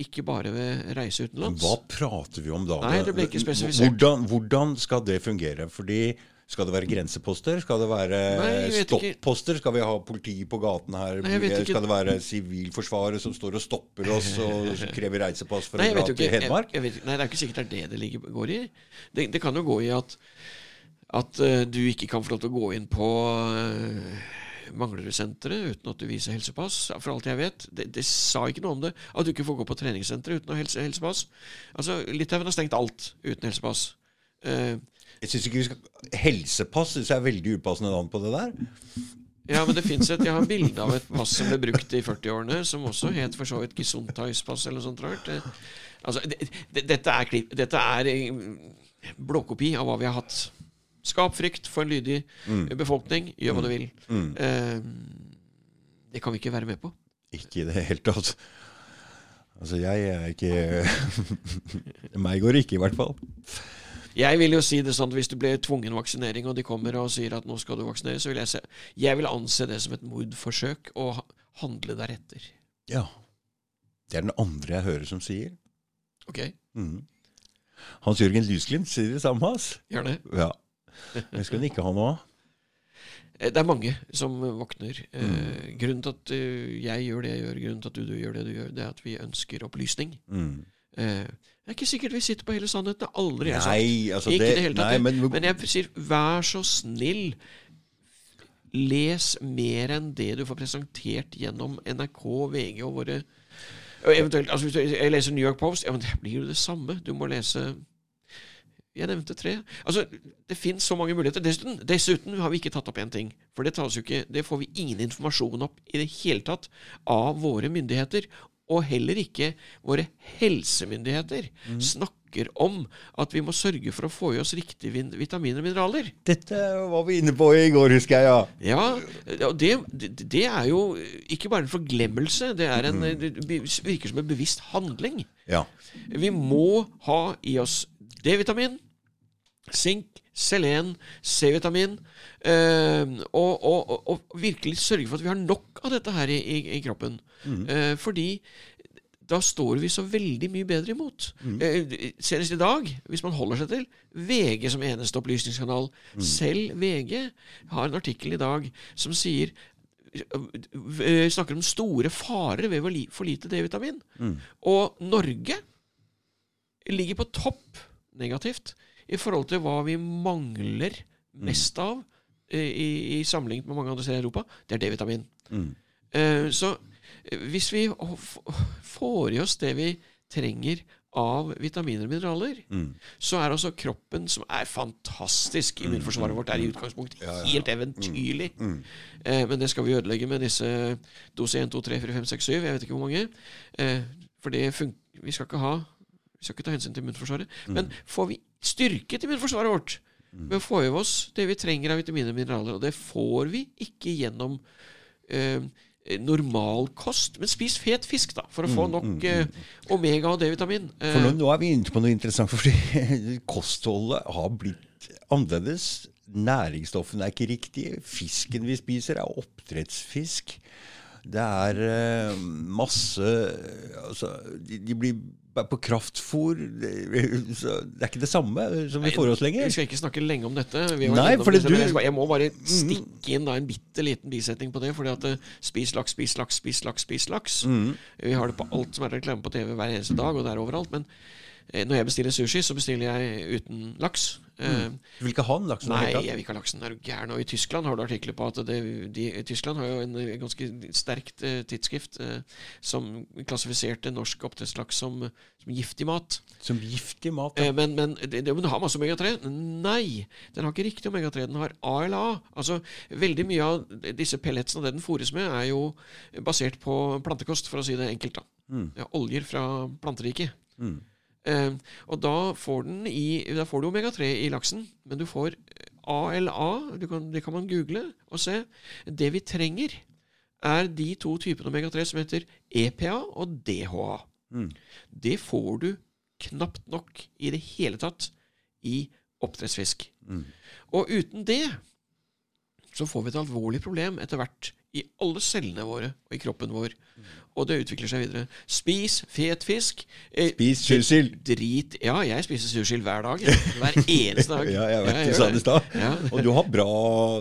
ikke bare ved reise utenlands Hva prater vi om da? Nei, det ble ikke spesifisert. Hvordan, hvordan skal det fungere? Fordi Skal det være grenseposter? Skal det være Nei, stopposter? Skal vi ha politi på gaten her? Nei. Skal det være Sivilforsvaret som står og stopper oss og krever reisepass for Nei, å dra til Hedmark? Jeg, jeg nei, det er ikke sikkert det er det det ligger, går i. Det, det kan jo gå i at at uh, du ikke kan få lov til å gå inn på uh, Manglerudsenteret uten at du viser helsepass. For alt jeg vet. Det, det sa ikke noe om det. At du ikke får gå på treningssenteret uten helse, helsepass. Altså, Litauen har stengt alt uten helsepass. Uh, Jeg synes ikke vi skal Helsepass synes jeg er veldig upassende navn på det der. Ja, men det fins et Jeg har bilde av et pass som ble brukt i 40-årene, som også het for så vidt Gesundheitspass eller noe sånt rart. Det, altså, det, det, dette er, klipp, dette er eh, blåkopi av hva vi har hatt. Skap frykt for en lydig befolkning. Gjør hva du vil. Eh, det kan vi ikke være med på. Ikke i det hele tatt. Altså, jeg er ikke Meg går det ikke, i hvert fall. Jeg vil jo si det sånn at Hvis du ble tvungen vaksinering, og de kommer og sier at nå skal du vaksinere, så vil jeg se Jeg vil anse det som et mordforsøk og handle deretter. Ja. Det er den andre jeg hører som sier. Ok? Mm. Hans Jørgen Lysglimt sier det samme. ass. Gjør det. Ja. Jeg skal ikke ha noe av. Det er mange som våkner. Eh, grunnen til at eh, jeg gjør det jeg gjør, grunnen til at du, du gjør det du gjør, det er at vi ønsker opplysning. Mm. Eh, det er ikke sikkert vi sitter på hele sannheten. Det har aldri jeg sagt. Nei, altså ikke det, det hele tatt. nei, men, Men jeg sier, vær så snill, les mer enn det du får presentert gjennom NRK, VG og våre Eventuelt, altså Hvis jeg leser New York Post, ja, men det blir jo det samme. Du må lese Jeg nevnte tre. Altså, Det fins så mange muligheter. Dessuten, dessuten har vi ikke tatt opp én ting. For det, ikke, det får vi ingen informasjon opp i det hele tatt av våre myndigheter. Og heller ikke våre helsemyndigheter snakker om at vi må sørge for å få i oss riktige vitaminer og mineraler. Dette var vi inne på i går, husker jeg. ja. Ja, og det, det, er jo ikke bare en forglemmelse. Det, er en, det virker som en bevisst handling. ja. Vi må ha i oss D-vitamin, sink, selen, C-vitamin, eh, og, og, og, virkelig sørge for at vi har nok av dette her i, i, i kroppen. Eh, fordi da står vi så veldig mye bedre imot. Eh, senest i dag, hvis man holder seg til VG som eneste opplysningskanal Selv VG har en artikkel i dag som sier snakker om store farer ved for for lite D-vitamin. Og Norge ligger på topp negativt i forhold til hva vi mangler mest av eh, i, i sammenlignet med mange andre steder i Europa. Det er D-vitamin. Mm. Eh, så eh, hvis vi får i oss det vi trenger av vitaminer og mineraler, Mm. så er altså kroppen, som er fantastisk Immunforsvaret vårt er i utgangspunktet helt eventyrlig. Eh, men det skal vi ødelegge med disse dose 1, 2, 3, 4, 5, 6, 7. Jeg vet ikke hvor mange. Eh, for det funker vi skal ikke ha Vi skal ikke ta hensyn til immunforsvaret. Men får vi styrket immunforsvaret vårt ved å få i oss det vi trenger av vitaminer og mineraler, og det får vi ikke gjennom eh, normal kost. Men spis fet fisk, da, for å få nok eh, omega og D-vitamin. Eh, For nå, nå er vi inne på noe interessant, fordi kostholdet har blitt annerledes. Næringsstoffene er ikke riktige. Fisken vi spiser, er oppdrettsfisk. Det er eh, masse altså, de, de blir på kraftfôr. Det, så det er ikke det samme som vi får oss lenger. Vi skal ikke snakke lenge om dette. Nei, det du- jeg, må bare stikke inn da en bitte liten bisetning på det. Fordi at eh, spis laks, spis laks, spis laks, spis laks. Vi har det på alt som er reklame på TV hver eneste dag, og det er overalt. Men når jeg bestiller sushi, så bestiller jeg uten laks. Eh, Du vil ikke ha den laksen? Nei, jeg vil ikke ha laksen. Er du gæren? Og i Tyskland har du artikler på at det, de, Tyskland har jo en eh, ganske sterkt eh, tidsskrift eh, som klassifiserte norsk oppdrettslaks som, som giftig mat. Som giftig mat? Eh, Ja. men, men det, det, den har masse omega-3. Nei, den har ikke riktig omega-3. Den har ALA. Altså, Veldig mye av disse pelletsene og det den fôres med, er jo basert på plantekost, for å si det enkelt. da. Ja, oljer fra planteriket. Mm. Eh, og da får, den i, da får du omega-3 i laksen, men du får ALA. Du kan, det kan man google og se. Det vi trenger, er de to typene omega-3 som heter EPA og DHA. Mm. Det får du knapt nok i det hele tatt i oppdrettsfisk. Mm. Og uten det så får vi et alvorlig problem etter hvert i alle cellene våre og i kroppen vår. Og det utvikler seg videre. Spis fet fisk. Eh, Spis sursild. Drit Ja, jeg spiser sursild hver dag. Hver eneste dag. Ja, jeg vet Ja, du sa det i stad. Ja, Og du har bra,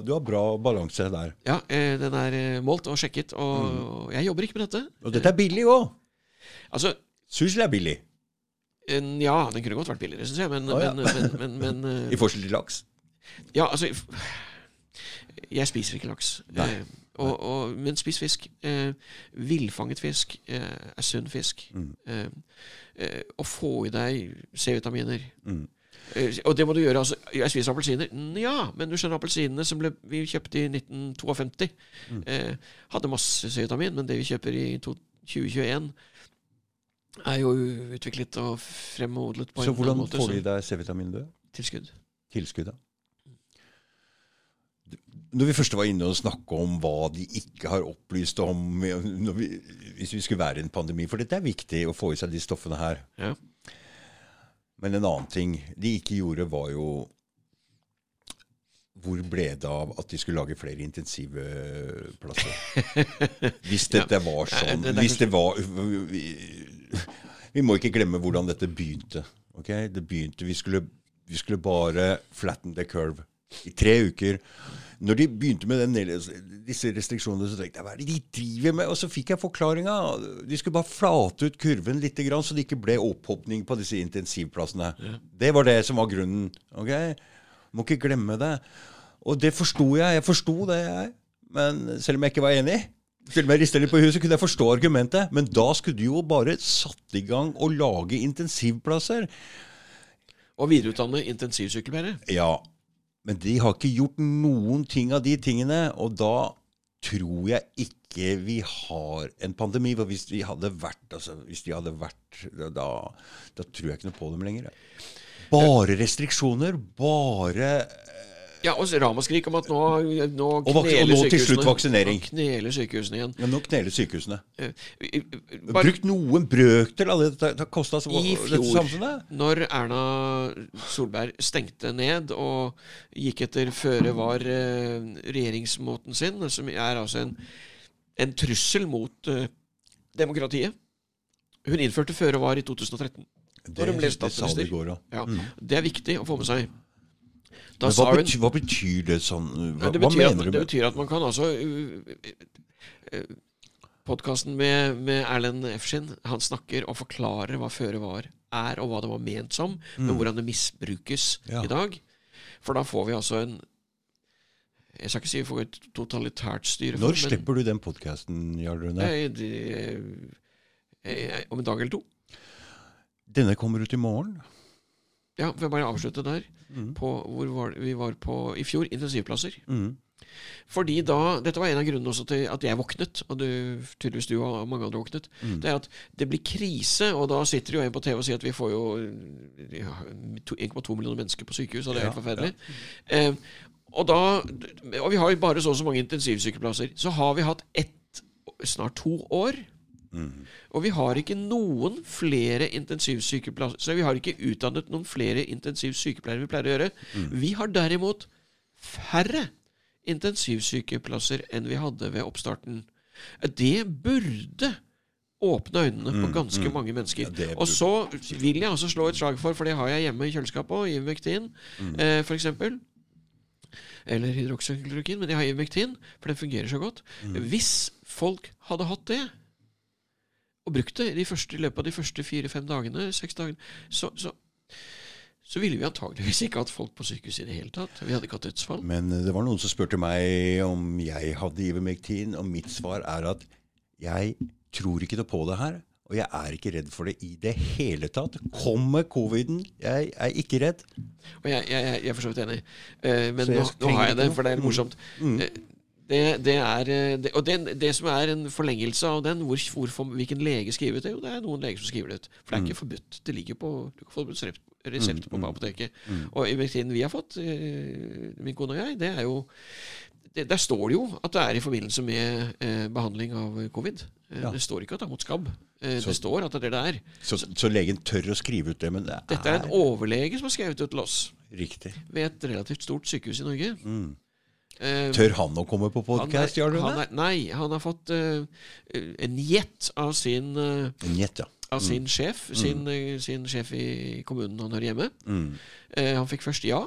du har bra balanse der. ja eh, den er eh, målt og sjekket, og Mm. jeg jobber ikke med dette. Og dette er billig òg. Altså, sursild er billig. en, ja, den kunne godt vært billigere, syns jeg, men, ah, ja. men, men, men, eh, I forskjell til laks. Ja, altså Jeg spiser ikke laks. Eh, og, og, men spis fisk. Eh, villfanget fisk eh, er sunn fisk. Mm. Eh, eh, og få i deg C-vitaminer. Mm. Eh, og det må du gjøre. altså Jeg spiser appelsiner. Ja, men du skjønner appelsinene som ble, vi kjøpte i 1952, Mm. eh, hadde masse C-vitamin, men det vi kjøper i to, 2021 er jo utviklet og fremodlet på Så en hvordan annen måte. får de deg C-vitamin, du? Tilskudd. Tilskuddet? Når vi først var inne og snakka om hva de ikke har opplyst om vi, hvis vi skulle være i en pandemi, for dette er viktig å få i seg de stoffene her. Ja. Men en annen ting de ikke gjorde, var jo Hvor ble det av at de skulle lage flere intensive plasser? Hvis dette var sånn Hvis det var vi, vi må ikke glemme hvordan dette begynte. Okay? Det begynte, Vi skulle, vi skulle bare flatten the curve i tre uker. Når de begynte med den, disse restriksjonene, så tenkte jeg hva er det de driver med? Og så fikk jeg forklaringa. De skulle bare flate ut kurven litt, så det ikke ble opphopning på disse intensivplassene. Det var det som var grunnen. ok? Må ikke glemme det. Og det forsto jeg. Jeg forsto det, jeg. Men selv om jeg ikke var enig, selv om jeg rista litt på huset, kunne jeg forstå argumentet. Men da skulle du jo bare satt i gang og lage intensivplasser. Og videreutdanne intensivsykepleiere. Ja, men de har ikke gjort noen ting av de tingene, og da tror jeg ikke vi har en pandemi. For hvis de hadde vært, altså, hvis de hadde vært da, da tror jeg ikke noe på dem lenger. Bare restriksjoner. Bare Ja, og ramaskrik om at nå, nå Og og nå til slutt vaksinering. Nå kneler sykehusene igjen. ja, Nå kneler sykehusene. Eh, i- i- Bare Brukt noen brøkdel av det det har kosta dette samfunnet. når Erna Solberg stengte ned og gikk etter føre var eh, regjeringsmåten sin, som er altså en, en trussel mot uh, demokratiet Hun innførte føre var i 2013. Det, det, det sa du i går òg. Ja, Det er viktig å få med seg. Da hva hun betyr, hva betyr det sånn? Hva, det, hva betyr at, du det betyr at man kan altså Podkasten med, med Erlend Efskin, han snakker og forklarer hva føre var er, og hva det var ment som, men hvordan det misbrukes Mm. Ja. i dag. For da får vi altså en Jeg skal ikke si vi får et totalitært styre. Når men, slipper du den podkasten, Jarl Rune? eh, eh, Om en dag eller to. Denne kommer ut i morgen. Ja, får jeg bare avslutte der. Mm. På, hvor var, vi var på i fjor intensivplasser. Mm. Fordi da, Dette var en av grunnene også til at jeg våknet, og du, tydeligvis du og mange andre våknet. Mm. Det er at det blir krise, og da sitter jo en på TV og sier at vi får jo ja, 1,2 millioner mennesker på sykehus, og det er Ja, helt forferdelig. Eh, og, da, og vi har jo bare så og så mange intensivsykeplasser. Så har vi hatt ett, snart to år. Mm. Og vi har ikke noen flere intensivsykeplasser vi har ikke utdannet noen flere intensivsykepleiere vi pleier å gjøre. Mm. Vi har derimot færre intensivsykeplasser enn vi hadde ved oppstarten. Det burde åpne øynene på ganske mange mennesker. Mm, Ja, og så vil jeg altså slå et slag for, for det har jeg hjemme i kjøleskapet òg, Ivermectin Mm. eh, eksempel. Eller hydroksyklorokin, men jeg har Ivermectin, for den fungerer så godt. Mm. Hvis folk hadde hatt det, og brukt det i, de første, i løpet av de første fire-fem dagene, seks dagene, så, så, så ville vi antageligvis ikke hatt folk på sykehus i det hele tatt. Vi hadde ikke hatt dødsfall. Men eh, det var noen som spurte meg om jeg hadde Ivermectin, og mitt svar er at jeg tror ikke noe på det her. Og jeg er ikke redd for det i det hele tatt. Kommer coviden, jeg er ikke redd. Og jeg, jeg, jeg er for så vidt enig. Eh, men nå, nå har jeg det, for det er morsomt. Eh, Det, det er, eh, det, og det, det som er en forlengelse av den, hvor, hvorfor, hvilken lege skriver det? Jo, det er noen leger som skriver det ut. For det er ikke forbudt. Det ligger på Du kan få resept, resept på apoteket. Og i medisinen vi har fått, eh, min kone og jeg, det er jo det, Der står det jo at det er i forbindelse med eh, behandling av covid. Eh, Ja. Det står ikke at det er mot skabb. Eh, Så- det står at det er det det er. Så, så legen tør å skrive ut det, men det er, Dette er en overlege som har skrevet ut til oss riktig. ved et relativt stort sykehus i Norge. Mm. Eh, Tør han å komme på podkast, gjør du det? Nei, han har fått uh, en gjett av sin eh, Njet, ja. av sin sjef, sin, mm. sin sjef i kommunen han hører hjemme. Mm. Eh, han fikk først ja,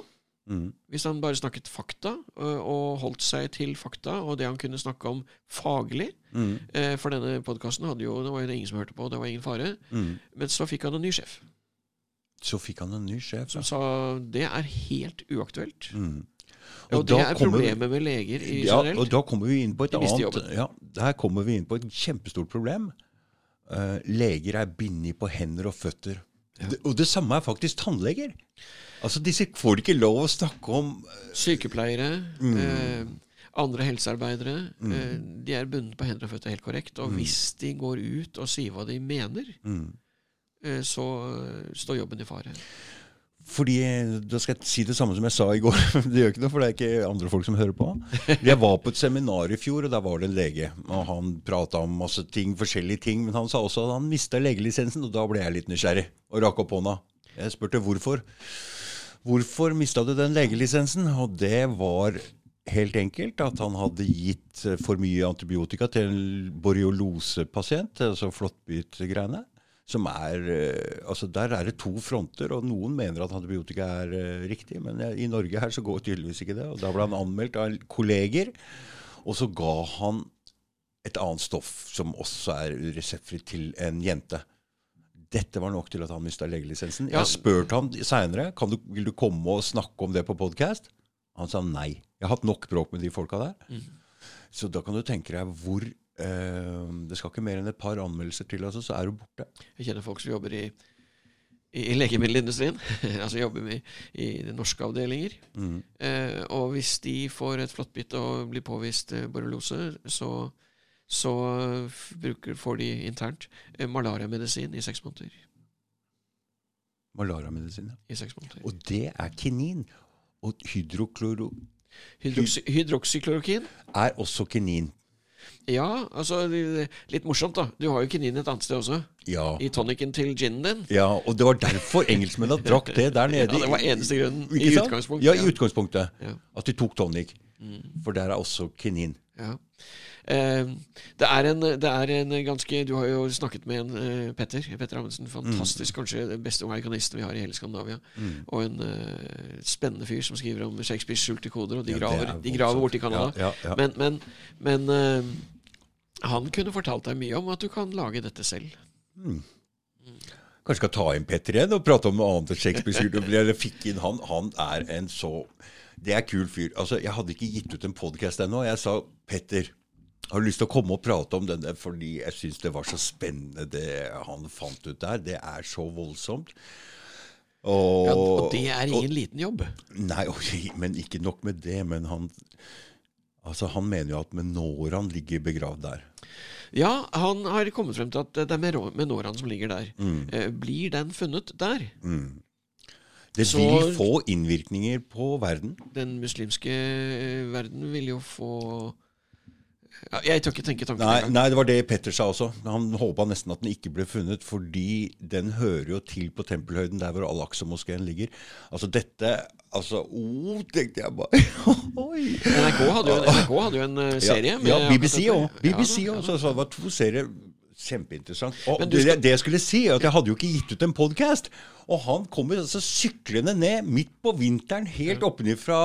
Mm. hvis han bare snakket fakta, og, og holdt seg til fakta og det han kunne snakke om faglig. Mm. Eh, for denne podkasten var jo det ingen som hørte på, det var ingen fare. Mm. Men så fikk han en ny sjef, Så fikk han en ny sjef. ja. som sa det er helt uaktuelt. Mm. Og, og det er problemet vi- med leger i Ja, generelt. og da kommer vi inn på et annet ja, Der kommer vi inn på et kjempestort problem. Uh, leger er bindet på hender og føtter. Det, og det samme er faktisk tannleger. Altså, Disse får ikke lov å snakke om uh, Sykepleiere, Mm. eh, andre helsearbeidere, eh, de er bundet på hender og føtter helt korrekt. Og hvis de går ut og sier hva de mener, mm. eh, så står jobben i fare. Fordi, Da skal jeg si det samme som jeg sa i går. Det gjør ikke noe, for det er ikke andre folk som hører på. Jeg var på et seminar i fjor, og der var det en lege. og Han prata om masse ting, forskjellige ting, men han sa også at han mista legelisensen. Og da ble jeg litt nysgjerrig og rakk opp hånda. Jeg spurte hvorfor. Hvorfor mista du den legelisensen? Og det var helt enkelt at han hadde gitt for mye antibiotika til en borreliosepasient, altså flåttbitgreiene. Som er, eh, altså Der er det to fronter, og noen mener at antibiotika er eh, riktig. Men i Norge her så går tydeligvis ikke det. og Da ble han anmeldt av kolleger, og så ga han et annet stoff som også er reseptfritt til en jente. Dette var nok til at han mista legelisensen. Jeg har spurt ham seinere vil du komme og snakke om det på podkast. Han sa nei. Jeg har hatt nok bråk med de folka der. Så da kan du tenke deg hvor Det skal ikke mer enn et par anmeldelser til, altså, så er du borte. Jeg kjenner folk som jobber i, i, i legemiddelindustrien. altså jobber med, i de norske avdelinger. Mm. Eh, og hvis de får et flåttbitt og blir påvist eh, borreliose, så, så eh, bruker, får de internt eh, malariamedisin i seks måneder. Malariamedisin. ja. I seks måneder. Og det er kinin. Og hydrokloro Hydroksy, hydroksyklorokin er også kinin. Ja, altså Litt morsomt, da. Du har jo kinin et annet sted også. Ja. I tonicen til ginen din. ja, og det var derfor engelskmennene drakk det der nede. Ja, det var eneste grunnen. I utgangspunktet, Ja, i utgangspunktet. Ja. At de tok tonic. For der er også kinin. Ja. Eh, det, er en, det er en ganske Du har jo snakket med en eh, Petter Petter Amundsen. Fantastisk, kanskje den beste organisten vi har i hele Skandinavia. Og en uh, spennende fyr som skriver om Shakespeares skjulte koder, og de Ja, graver, er de graver borti Canada. Ja, ja. Men, men, men uh, han kunne fortalt deg mye om at du kan lage dette selv. Kanskje skal ta inn Petter igjen og prate om noe annet enn Shakespeare. Fikk inn han. Han er en så Det er kul fyr. Altså, Jeg hadde ikke gitt ut en podkast ennå. Jeg sa Petter, har lyst til å komme og prate om denne fordi jeg syns det var så spennende det han fant ut der. Det er så voldsomt. Og, Ja, og det er ingen liten jobb. Nei, men ikke nok med det. Men han Altså, han mener jo at Menoran ligger begravd der. Ja, han har kommet frem til at det er Menoran som ligger der. Mm. Eh, blir den funnet der? Det Så- vil få innvirkninger på verden. Den muslimske eh, verden vil jo få Jeg tør ikke tenke tanken Nei, nei, det var det Petter sa også. Han håpa nesten at den ikke ble funnet, fordi den hører jo til på tempelhøyden der hvor Al-Aqsa-moskeen ligger. Altså dette Altså, oh, tenkte jeg bare Oi! NRK hadde jo en, hadde jo en eh, serie. Ja, ja BBC òg. BBC Ja, òg. ja. Så, så det var to serier. Kjempeinteressant. Og det, skal- det jeg skulle si, er at jeg hadde jo ikke gitt ut en podkast. Og han kommer altså syklende ned midt på vinteren, helt oppenifra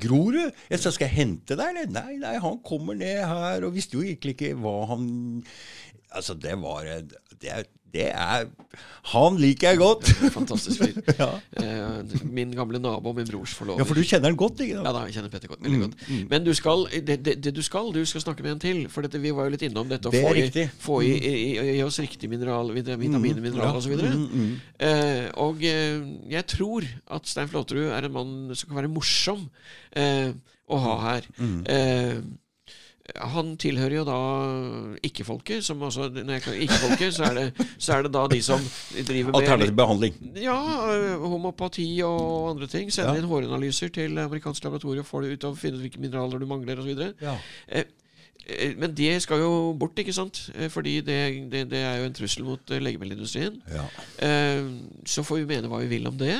Grorud. Jeg sa skal jeg hente deg, eller? Nei, nei, han kommer ned her, og visste jo egentlig ikke hva han Altså, det var Det er, det er Han liker jeg godt. Fantastisk fyr. Ja. Eh, min gamle nabo, og min brors forlover. Ja, for du kjenner han godt, ikke Ja da, jeg kjenner Petter godt, veldig godt. Men du skal, det, det, det du skal, du skal snakke med en til. For dette, vi var jo litt innom dette å Det få, i, få i, i, i, i oss riktig mineral, vitaminer, mineraler ja. Og, Mm, Eh, og eh, jeg tror at Stein Flåterud er en mann som kan være morsom eh, å ha her. Mm. Eh, han tilhører jo da ikke-folket. Som altså, når jeg kaller ikke-folket, så, det- så er det da de som driver med Alternativ behandling. ja, homopati og andre ting. Sender Ja. inn håranalyser til amerikansk laboratorium, får det ut og finner ut hvilke mineraler du mangler osv. Ja. Eh, eh, men det skal jo bort, ikke sant? Eh, Fordi det, det, det er jo en trussel mot legemiddelindustrien. ja. Så får vi mene hva vi vil om det.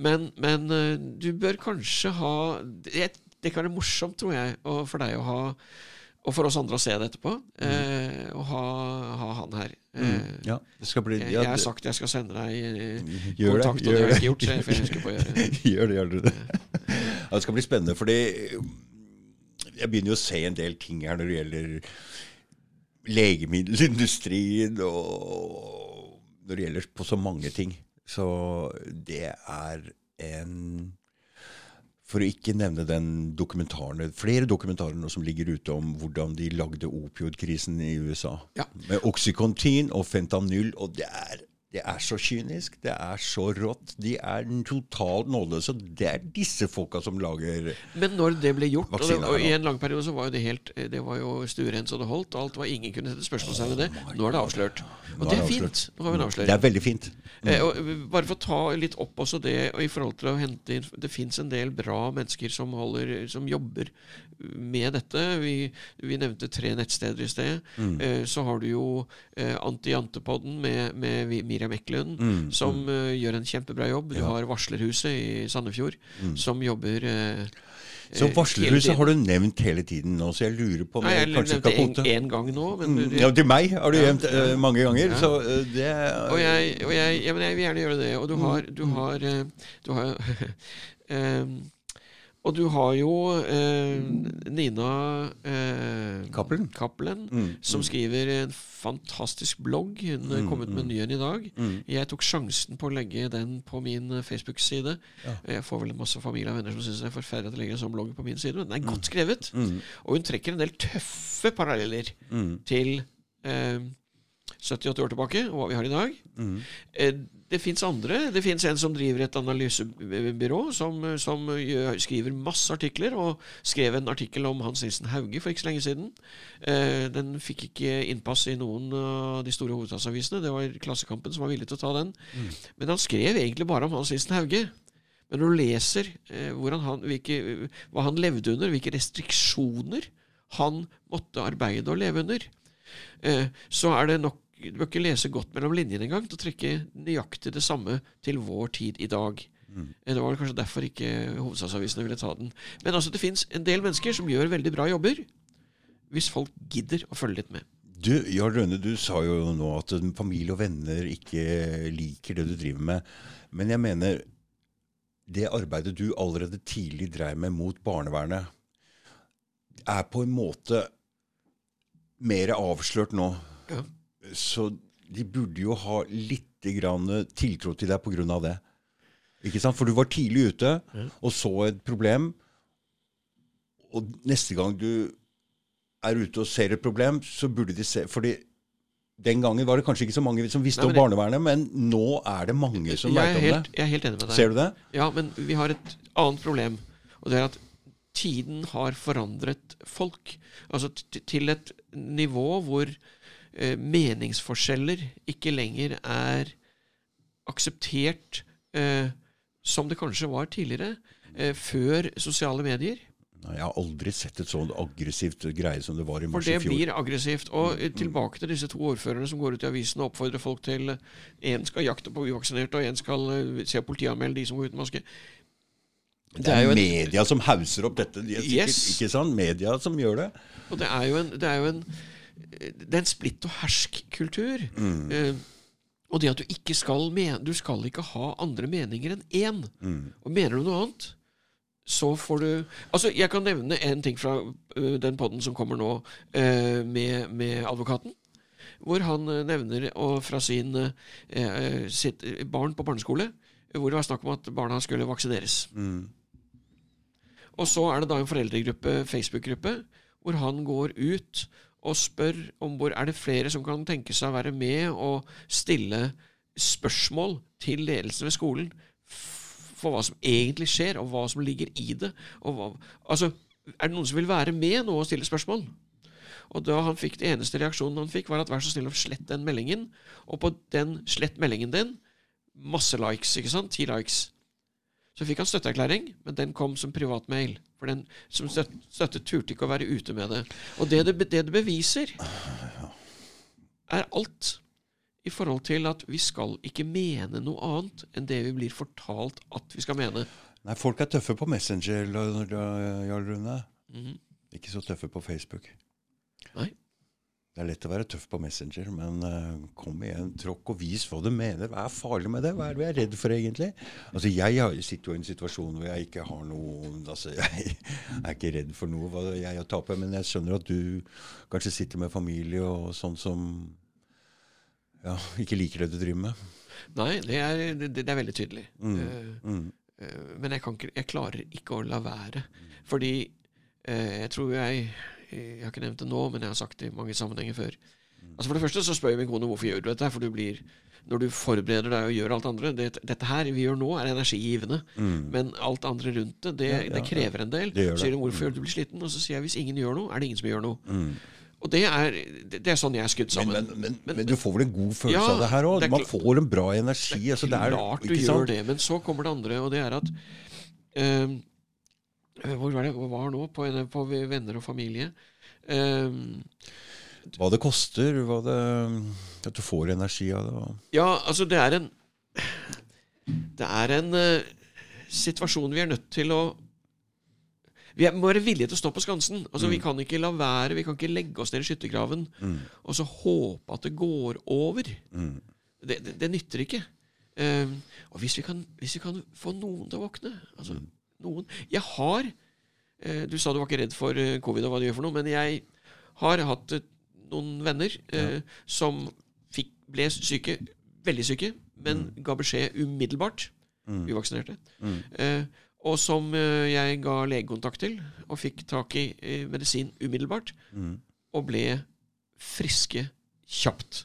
Men, men du bør kanskje ha Det, det kan være morsomt, tror jeg, og for deg å ha og for oss andre å se det etterpå. Eh, og ha, ha han her. Eh, Ja, det skal bli ja, jeg har sagt jeg skal sende deg eh, Gjør det, kontakt, og gjør det har jeg ikke gjort. Så jeg får huske på å gjøre det. gjør det, gjør det. Ja, det skal bli spennende, fordi jeg begynner jo å se en del ting her når det gjelder legemiddelindustrien, og når det gjelder på så mange ting. Så det er en For å ikke nevne den dokumentaren Flere dokumentarer som ligger ute om hvordan de lagde opioidkrisen i USA. Ja. Med Oxycontin og fentanyl. Og det er, det er så kynisk. Det er så rått. De er totalt nådeløse. Det er disse folka som lager Men når det ble gjort, og, det, og i en lang periode så var jo det helt Det var jo stuerent så det holdt. Alt var Ingen kunne sette spørsmålstegn ved det. Nå er det avslørt. Og det er er fint. Nå har vi en Det er veldig fint. Eh, og eh, bare for å ta litt opp også det og i forhold til å hente inn Det fins en del bra mennesker som, holder, som jobber med dette. Vi, vi nevnte tre nettsteder i sted. Eh, så har du jo eh, Anti-Jantepodden med, med Vi- Miriam Eklund, som eh, gjør en kjempebra jobb. Du har Varslerhuset i Sandefjord, som jobber eh, Så eh, varslerhuset har du nevnt hele tiden nå, så jeg lurer på om Nei, jeg jeg kanskje nevnte skal kvote. en gang nå, men du, Ja, til meg har du Ja, nevnt eh, mange ganger, Ja. så uh, det Og jeg, og jeg, ja, men jeg vil gjerne gjøre det. Og du har, du har, du har eh, Og du har jo eh, Nina eh, Cappelen? Cappelen, Mm, som skriver en fantastisk blogg. Hun er kommet med en ny en i dag. Mm. Jeg tok sjansen på å legge den på min eh, Facebook-side. Ja. Jeg får vel masse familie og venner som syns det er forferdelig at jeg legger en sånn blogg på min side, men den er godt skrevet. Mm. Og hun trekker en del tøffe paralleller Mm. til eh, 70-80 år tilbake, og hva vi har i dag. Mm. Eh, det fins andre. Det fins en som driver et analysebyrå, som, som skriver masse artikler, og skrev en artikkel om Hans Nilsen Hauge for ikke så lenge siden. Eh, den fikk ikke innpass i noen av de store hovedstadsavisene. Det var Klassekampen som var villig til å ta den. Men han skrev egentlig bare om Hans Nilsen Hauge. Men når du leser eh, han, hvilke, hva han levde under, hvilke restriksjoner han måtte arbeide og leve under, eh, så er det nok Du bør ikke lese godt mellom linjene engang til å trekke nøyaktig det samme til vår tid i dag. Mm. Det var kanskje derfor ikke hovedstadsavisene ville ta den. Men altså, det fins en del mennesker som gjør veldig bra jobber, hvis folk gidder å følge litt med. Du, Jarl Rønne, du sa jo nå at familie og venner ikke liker det du driver med. Men jeg mener det arbeidet du allerede tidlig dreiv med mot barnevernet, er på en måte mer avslørt nå. Ja. Så de burde jo ha litt grann tiltro til deg pga. det. Ikke sant? For du var tidlig ute og så et problem. Og neste gang du er ute og ser et problem, så burde de se fordi den gangen var det kanskje ikke så mange som visste Nei, om barnevernet, men nå er det mange som vet om helt, det. jeg er helt enig med deg. Ser du det? Ja, men vi har et annet problem. Og det er at tiden har forandret folk. Altså til et nivå hvor meningsforskjeller ikke lenger er akseptert eh, som det kanskje var tidligere. Eh, før sosiale medier. Nei, jeg har aldri sett et sånn aggressivt greie som det var i mars i fjor. For det blir aggressivt. Og eh, tilbake til disse to ordførerne som går ut i avisen og oppfordrer folk til Én skal jakte på uvaksinerte, og én skal eh, se politianmelde de som går uten maske. Det er jo media som hauser opp dette. De er sikkert, Yes. Ikke sant? Media som gjør det. Og det er jo en, det er jo en, det er en splitt og hersk-kultur. Eh, og det at du ikke skal men, Du skal ikke ha andre meninger enn én. Og mener du noe annet, så får du Altså, jeg kan nevne en ting fra uh, den podden som kommer nå, uh, med, med advokaten. Hvor han nevner og fra sin, sitt barn på barneskole, hvor det var snakk om at barna skulle vaksineres. Og så er det da en foreldregruppe, Facebook-gruppe, hvor han går ut og spør om hvor er det flere som kan tenke seg å være med og stille spørsmål til ledelsen ved skolen for hva som egentlig skjer, og hva som ligger i det. Hva, altså, er det noen som vil være med nå og stille spørsmål? Og da han fikk Det eneste reaksjonen han fikk, var at vær så snill å slett den meldingen. Og på den slett meldingen din, masse likes, ikke sant? Ti likes. Så fikk han støtteerklæring, men den kom som privatmail. For den som støtte, støtte turte ikke å være ute med det. Og det det, det det beviser, er alt. i forhold til at vi skal ikke mene noe annet enn det vi blir fortalt at vi skal mene. Nei, folk er tøffe på Messenger, Jarl Rune. Rune. -hmm. Ikke så tøffe på Facebook. Nei. Det er lett å være tøff på Messenger, men uh, kom igjen, tråkk og vis hva du mener. Hva er farlig med det? Hva er det vi er redd for, egentlig? Altså, Jeg sitter jo i en situasjon hvor jeg ikke har noe altså, Jeg er ikke redd for noe hva jeg har tapt, men jeg skjønner at du kanskje sitter med familie og sånn som ja, ikke liker det du driver med. Nei, det er, det, det er veldig tydelig. Mm. Uh, Mm. Uh, men jeg, kan ikke, jeg klarer ikke å la være. Fordi jeg tror jeg Jeg har ikke nevnt det nå, men jeg har sagt det i mange sammenhenger før. Altså For det første så spør jeg min kone hvorfor gjør du dette. For du blir når du forbereder deg og gjør alt andre det, Dette her vi gjør nå, er energigivende. Men alt andre rundt det, det, Mm. Ja, ja, det krever en del. Så sier hun hvorfor gjør du blir sliten? Og så sier jeg hvis ingen gjør noe, er det ingen som gjør noe. Mm. Og det er, det, er sånn jeg er Men, sammen. men, men, men du får vel en god følelse Ja, av det her òg? er Man får en bra energi. altså, det er, Klart du gjør sant? det, men så kommer det andre, og det er at eh, Hvor var det Hvor var nå? På, en- på venner og familie. Um, Hva det koster, hva det, at du får energi av det. ja, altså, det er en Det er en uh, situasjon vi er nødt til å Vi må være villige til å stå på skansen. Altså, Vi kan ikke la være, vi kan ikke legge oss ned i skyttergraven og så håpe at det går over. Mm. Det, det, det nytter ikke. Eh, og hvis vi, kan, hvis vi kan få noen til å våkne altså, noen Jeg har eh, Du sa du var ikke redd for eh, covid og hva det gjør for noe, men jeg har hatt eh, noen venner ja. som fikk, ble syke, veldig syke, men ga beskjed umiddelbart. Uvaksinerte. Mm. og som jeg ga legekontakt til, og fikk tak i medisin umiddelbart. Og ble friske kjapt.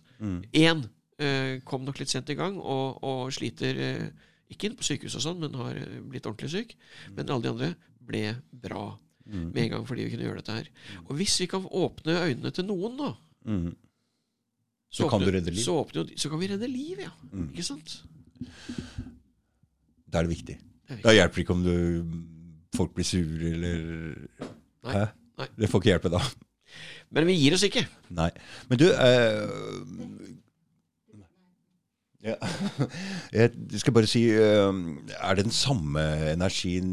Én mm. kom nok litt sent i gang og, og sliter eh, ikke inn på sykehus og sånn, men har eh, blitt ordentlig syk. Men alle de andre ble bra med en gang fordi vi kunne gjøre dette her. Og hvis vi kan åpne øynene til noen, da Mm. Så kan åpner- du redde liv. Så, åpner, så kan vi redde liv, ja. Ikke sant? Da er det viktig. Det er viktig. Da hjelper det ikke om du, folk blir sure eller Nei. Hæ? Nei. Det får ikke hjelpe da. Men vi gir oss ikke. Nei. Men du eh, ja. Jeg skal bare si Er det den samme energien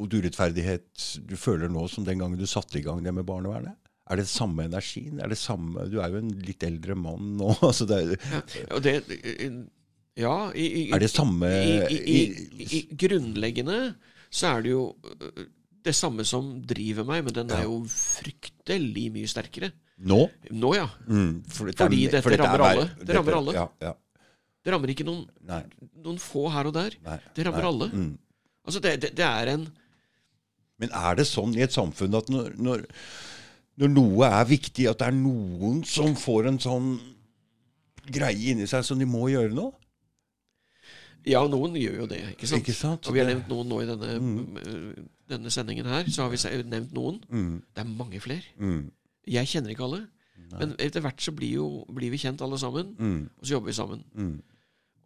mot urettferdighet du føler nå som den gangen du satte i gang det med barnevernet? Er det samme energien? Er det samme, du er jo en litt eldre mann nå. Altså det er, Ja, og det, ja i, i, er det samme i, i, grunnleggende så er det jo det samme som driver meg, men den er jo fryktelig mye sterkere. Nå? Nå, ja. Mm, for dette Fordi dette for er rammer alle. Det rammer alle. Ja, ja. Det rammer ikke noen, noen få her og der. nei Det rammer nei. alle. Mm. Altså, det, det, det er en Men er det sånn i et samfunn at når, når, når noe er viktig, at det er noen som får en sånn greie inni seg som de må gjøre noe? Ja, noen gjør jo det, ikke sant? Ikke sant? Og vi har nevnt noen nå i denne, mm. denne sendingen her. Så har vi nevnt noen. Mm, Det er mange flere. mm, Jeg kjenner ikke alle. Men etter hvert så blir, jo, blir vi kjent alle sammen, mm, og så jobber vi sammen. mm.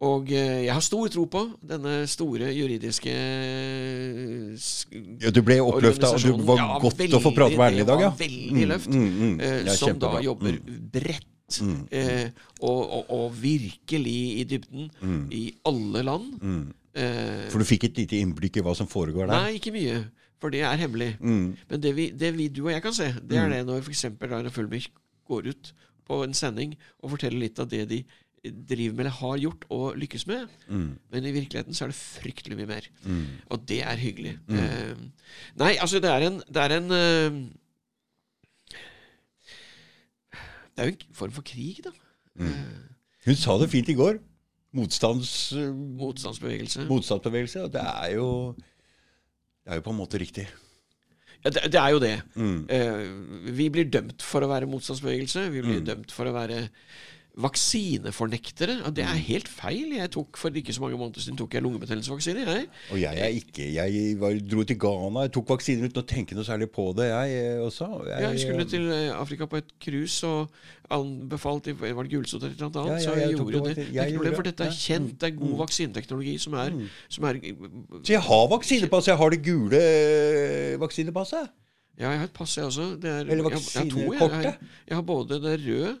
Og eh, jeg har stor tro på denne store juridiske eh, Ja, du ble oppløfta, og du var Ja, godt veldig, å få prate med Erlend i dag, ja. Veldig løft. Mm, mm. eh, som da jobber bredt mm, eh, og, og, og virkelig i dybden mm, i alle land. mm. Eh, For du fikk et lite innblikk i hva som foregår der? nei, ikke mye, for det er hemmelig. Mm, Men det vi, det vi du og jeg kan se, det er det når f.eks. Rainer Fulmich går ut på en sending og forteller litt av det de driver med eller har gjort og lykkes med. mm, Men i virkeligheten så er det fryktelig mye mer. mm. Og det er hyggelig. Eh, nei, altså det er en Det er en eh, Det er jo en form for krig, da. Hun sa det fint i går. Motstands, Motstandsbevegelse. motstandsbevegelse. Og det er jo Det er jo på en måte riktig. Ja, det, det er jo det. Mm. Eh, vi blir dømt for å være motstandsbevegelse. Vi blir Mm. dømt for å være vaksinefornektere. Og det Mm. er helt feil. Jeg tok For ikke så mange måneder siden tok jeg lungebetennelsesvaksine. Jeg. Og jeg er ikke Jeg var, dro til Ghana, jeg tok vaksiner uten å tenke noe særlig på det, jeg eh, også. Jeg skulle til eh, Afrika på et cruise og anbefalt Var det Gulsot eller noe annet? Ja, ja, så jeg jeg gjorde det. det. Er ikke problem, for dette er kjent. Det er god vaksineteknologi som er, som er Så jeg har vaksinepass. Jeg har det gule eh, vaksinepasset. Ja, jeg har et pass, jeg også. Det er, Eller vaksinekortet. jeg jeg. Jeg jeg har både det røde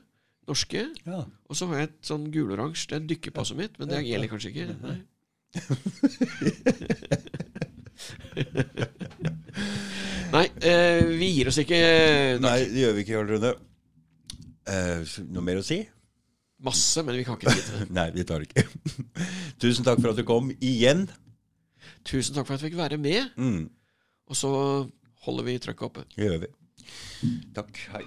norske. Ja. Og så har jeg et sånn guloransje. Det er dykkerpasset mitt, men det gjelder kanskje ikke. Nei. Nei, eh, vi gir oss ikke. Nei, det gjør vi ikke, Jarl Rune. Eh, noe mer å si? Masse, men vi kan ikke si det. Nei, vi tar det ikke. Tusen takk for at du kom igjen. Tusen takk for at jeg fikk være med. Mm, Og så holder vi trøkket oppe. det gjør vi. Takk. Hei.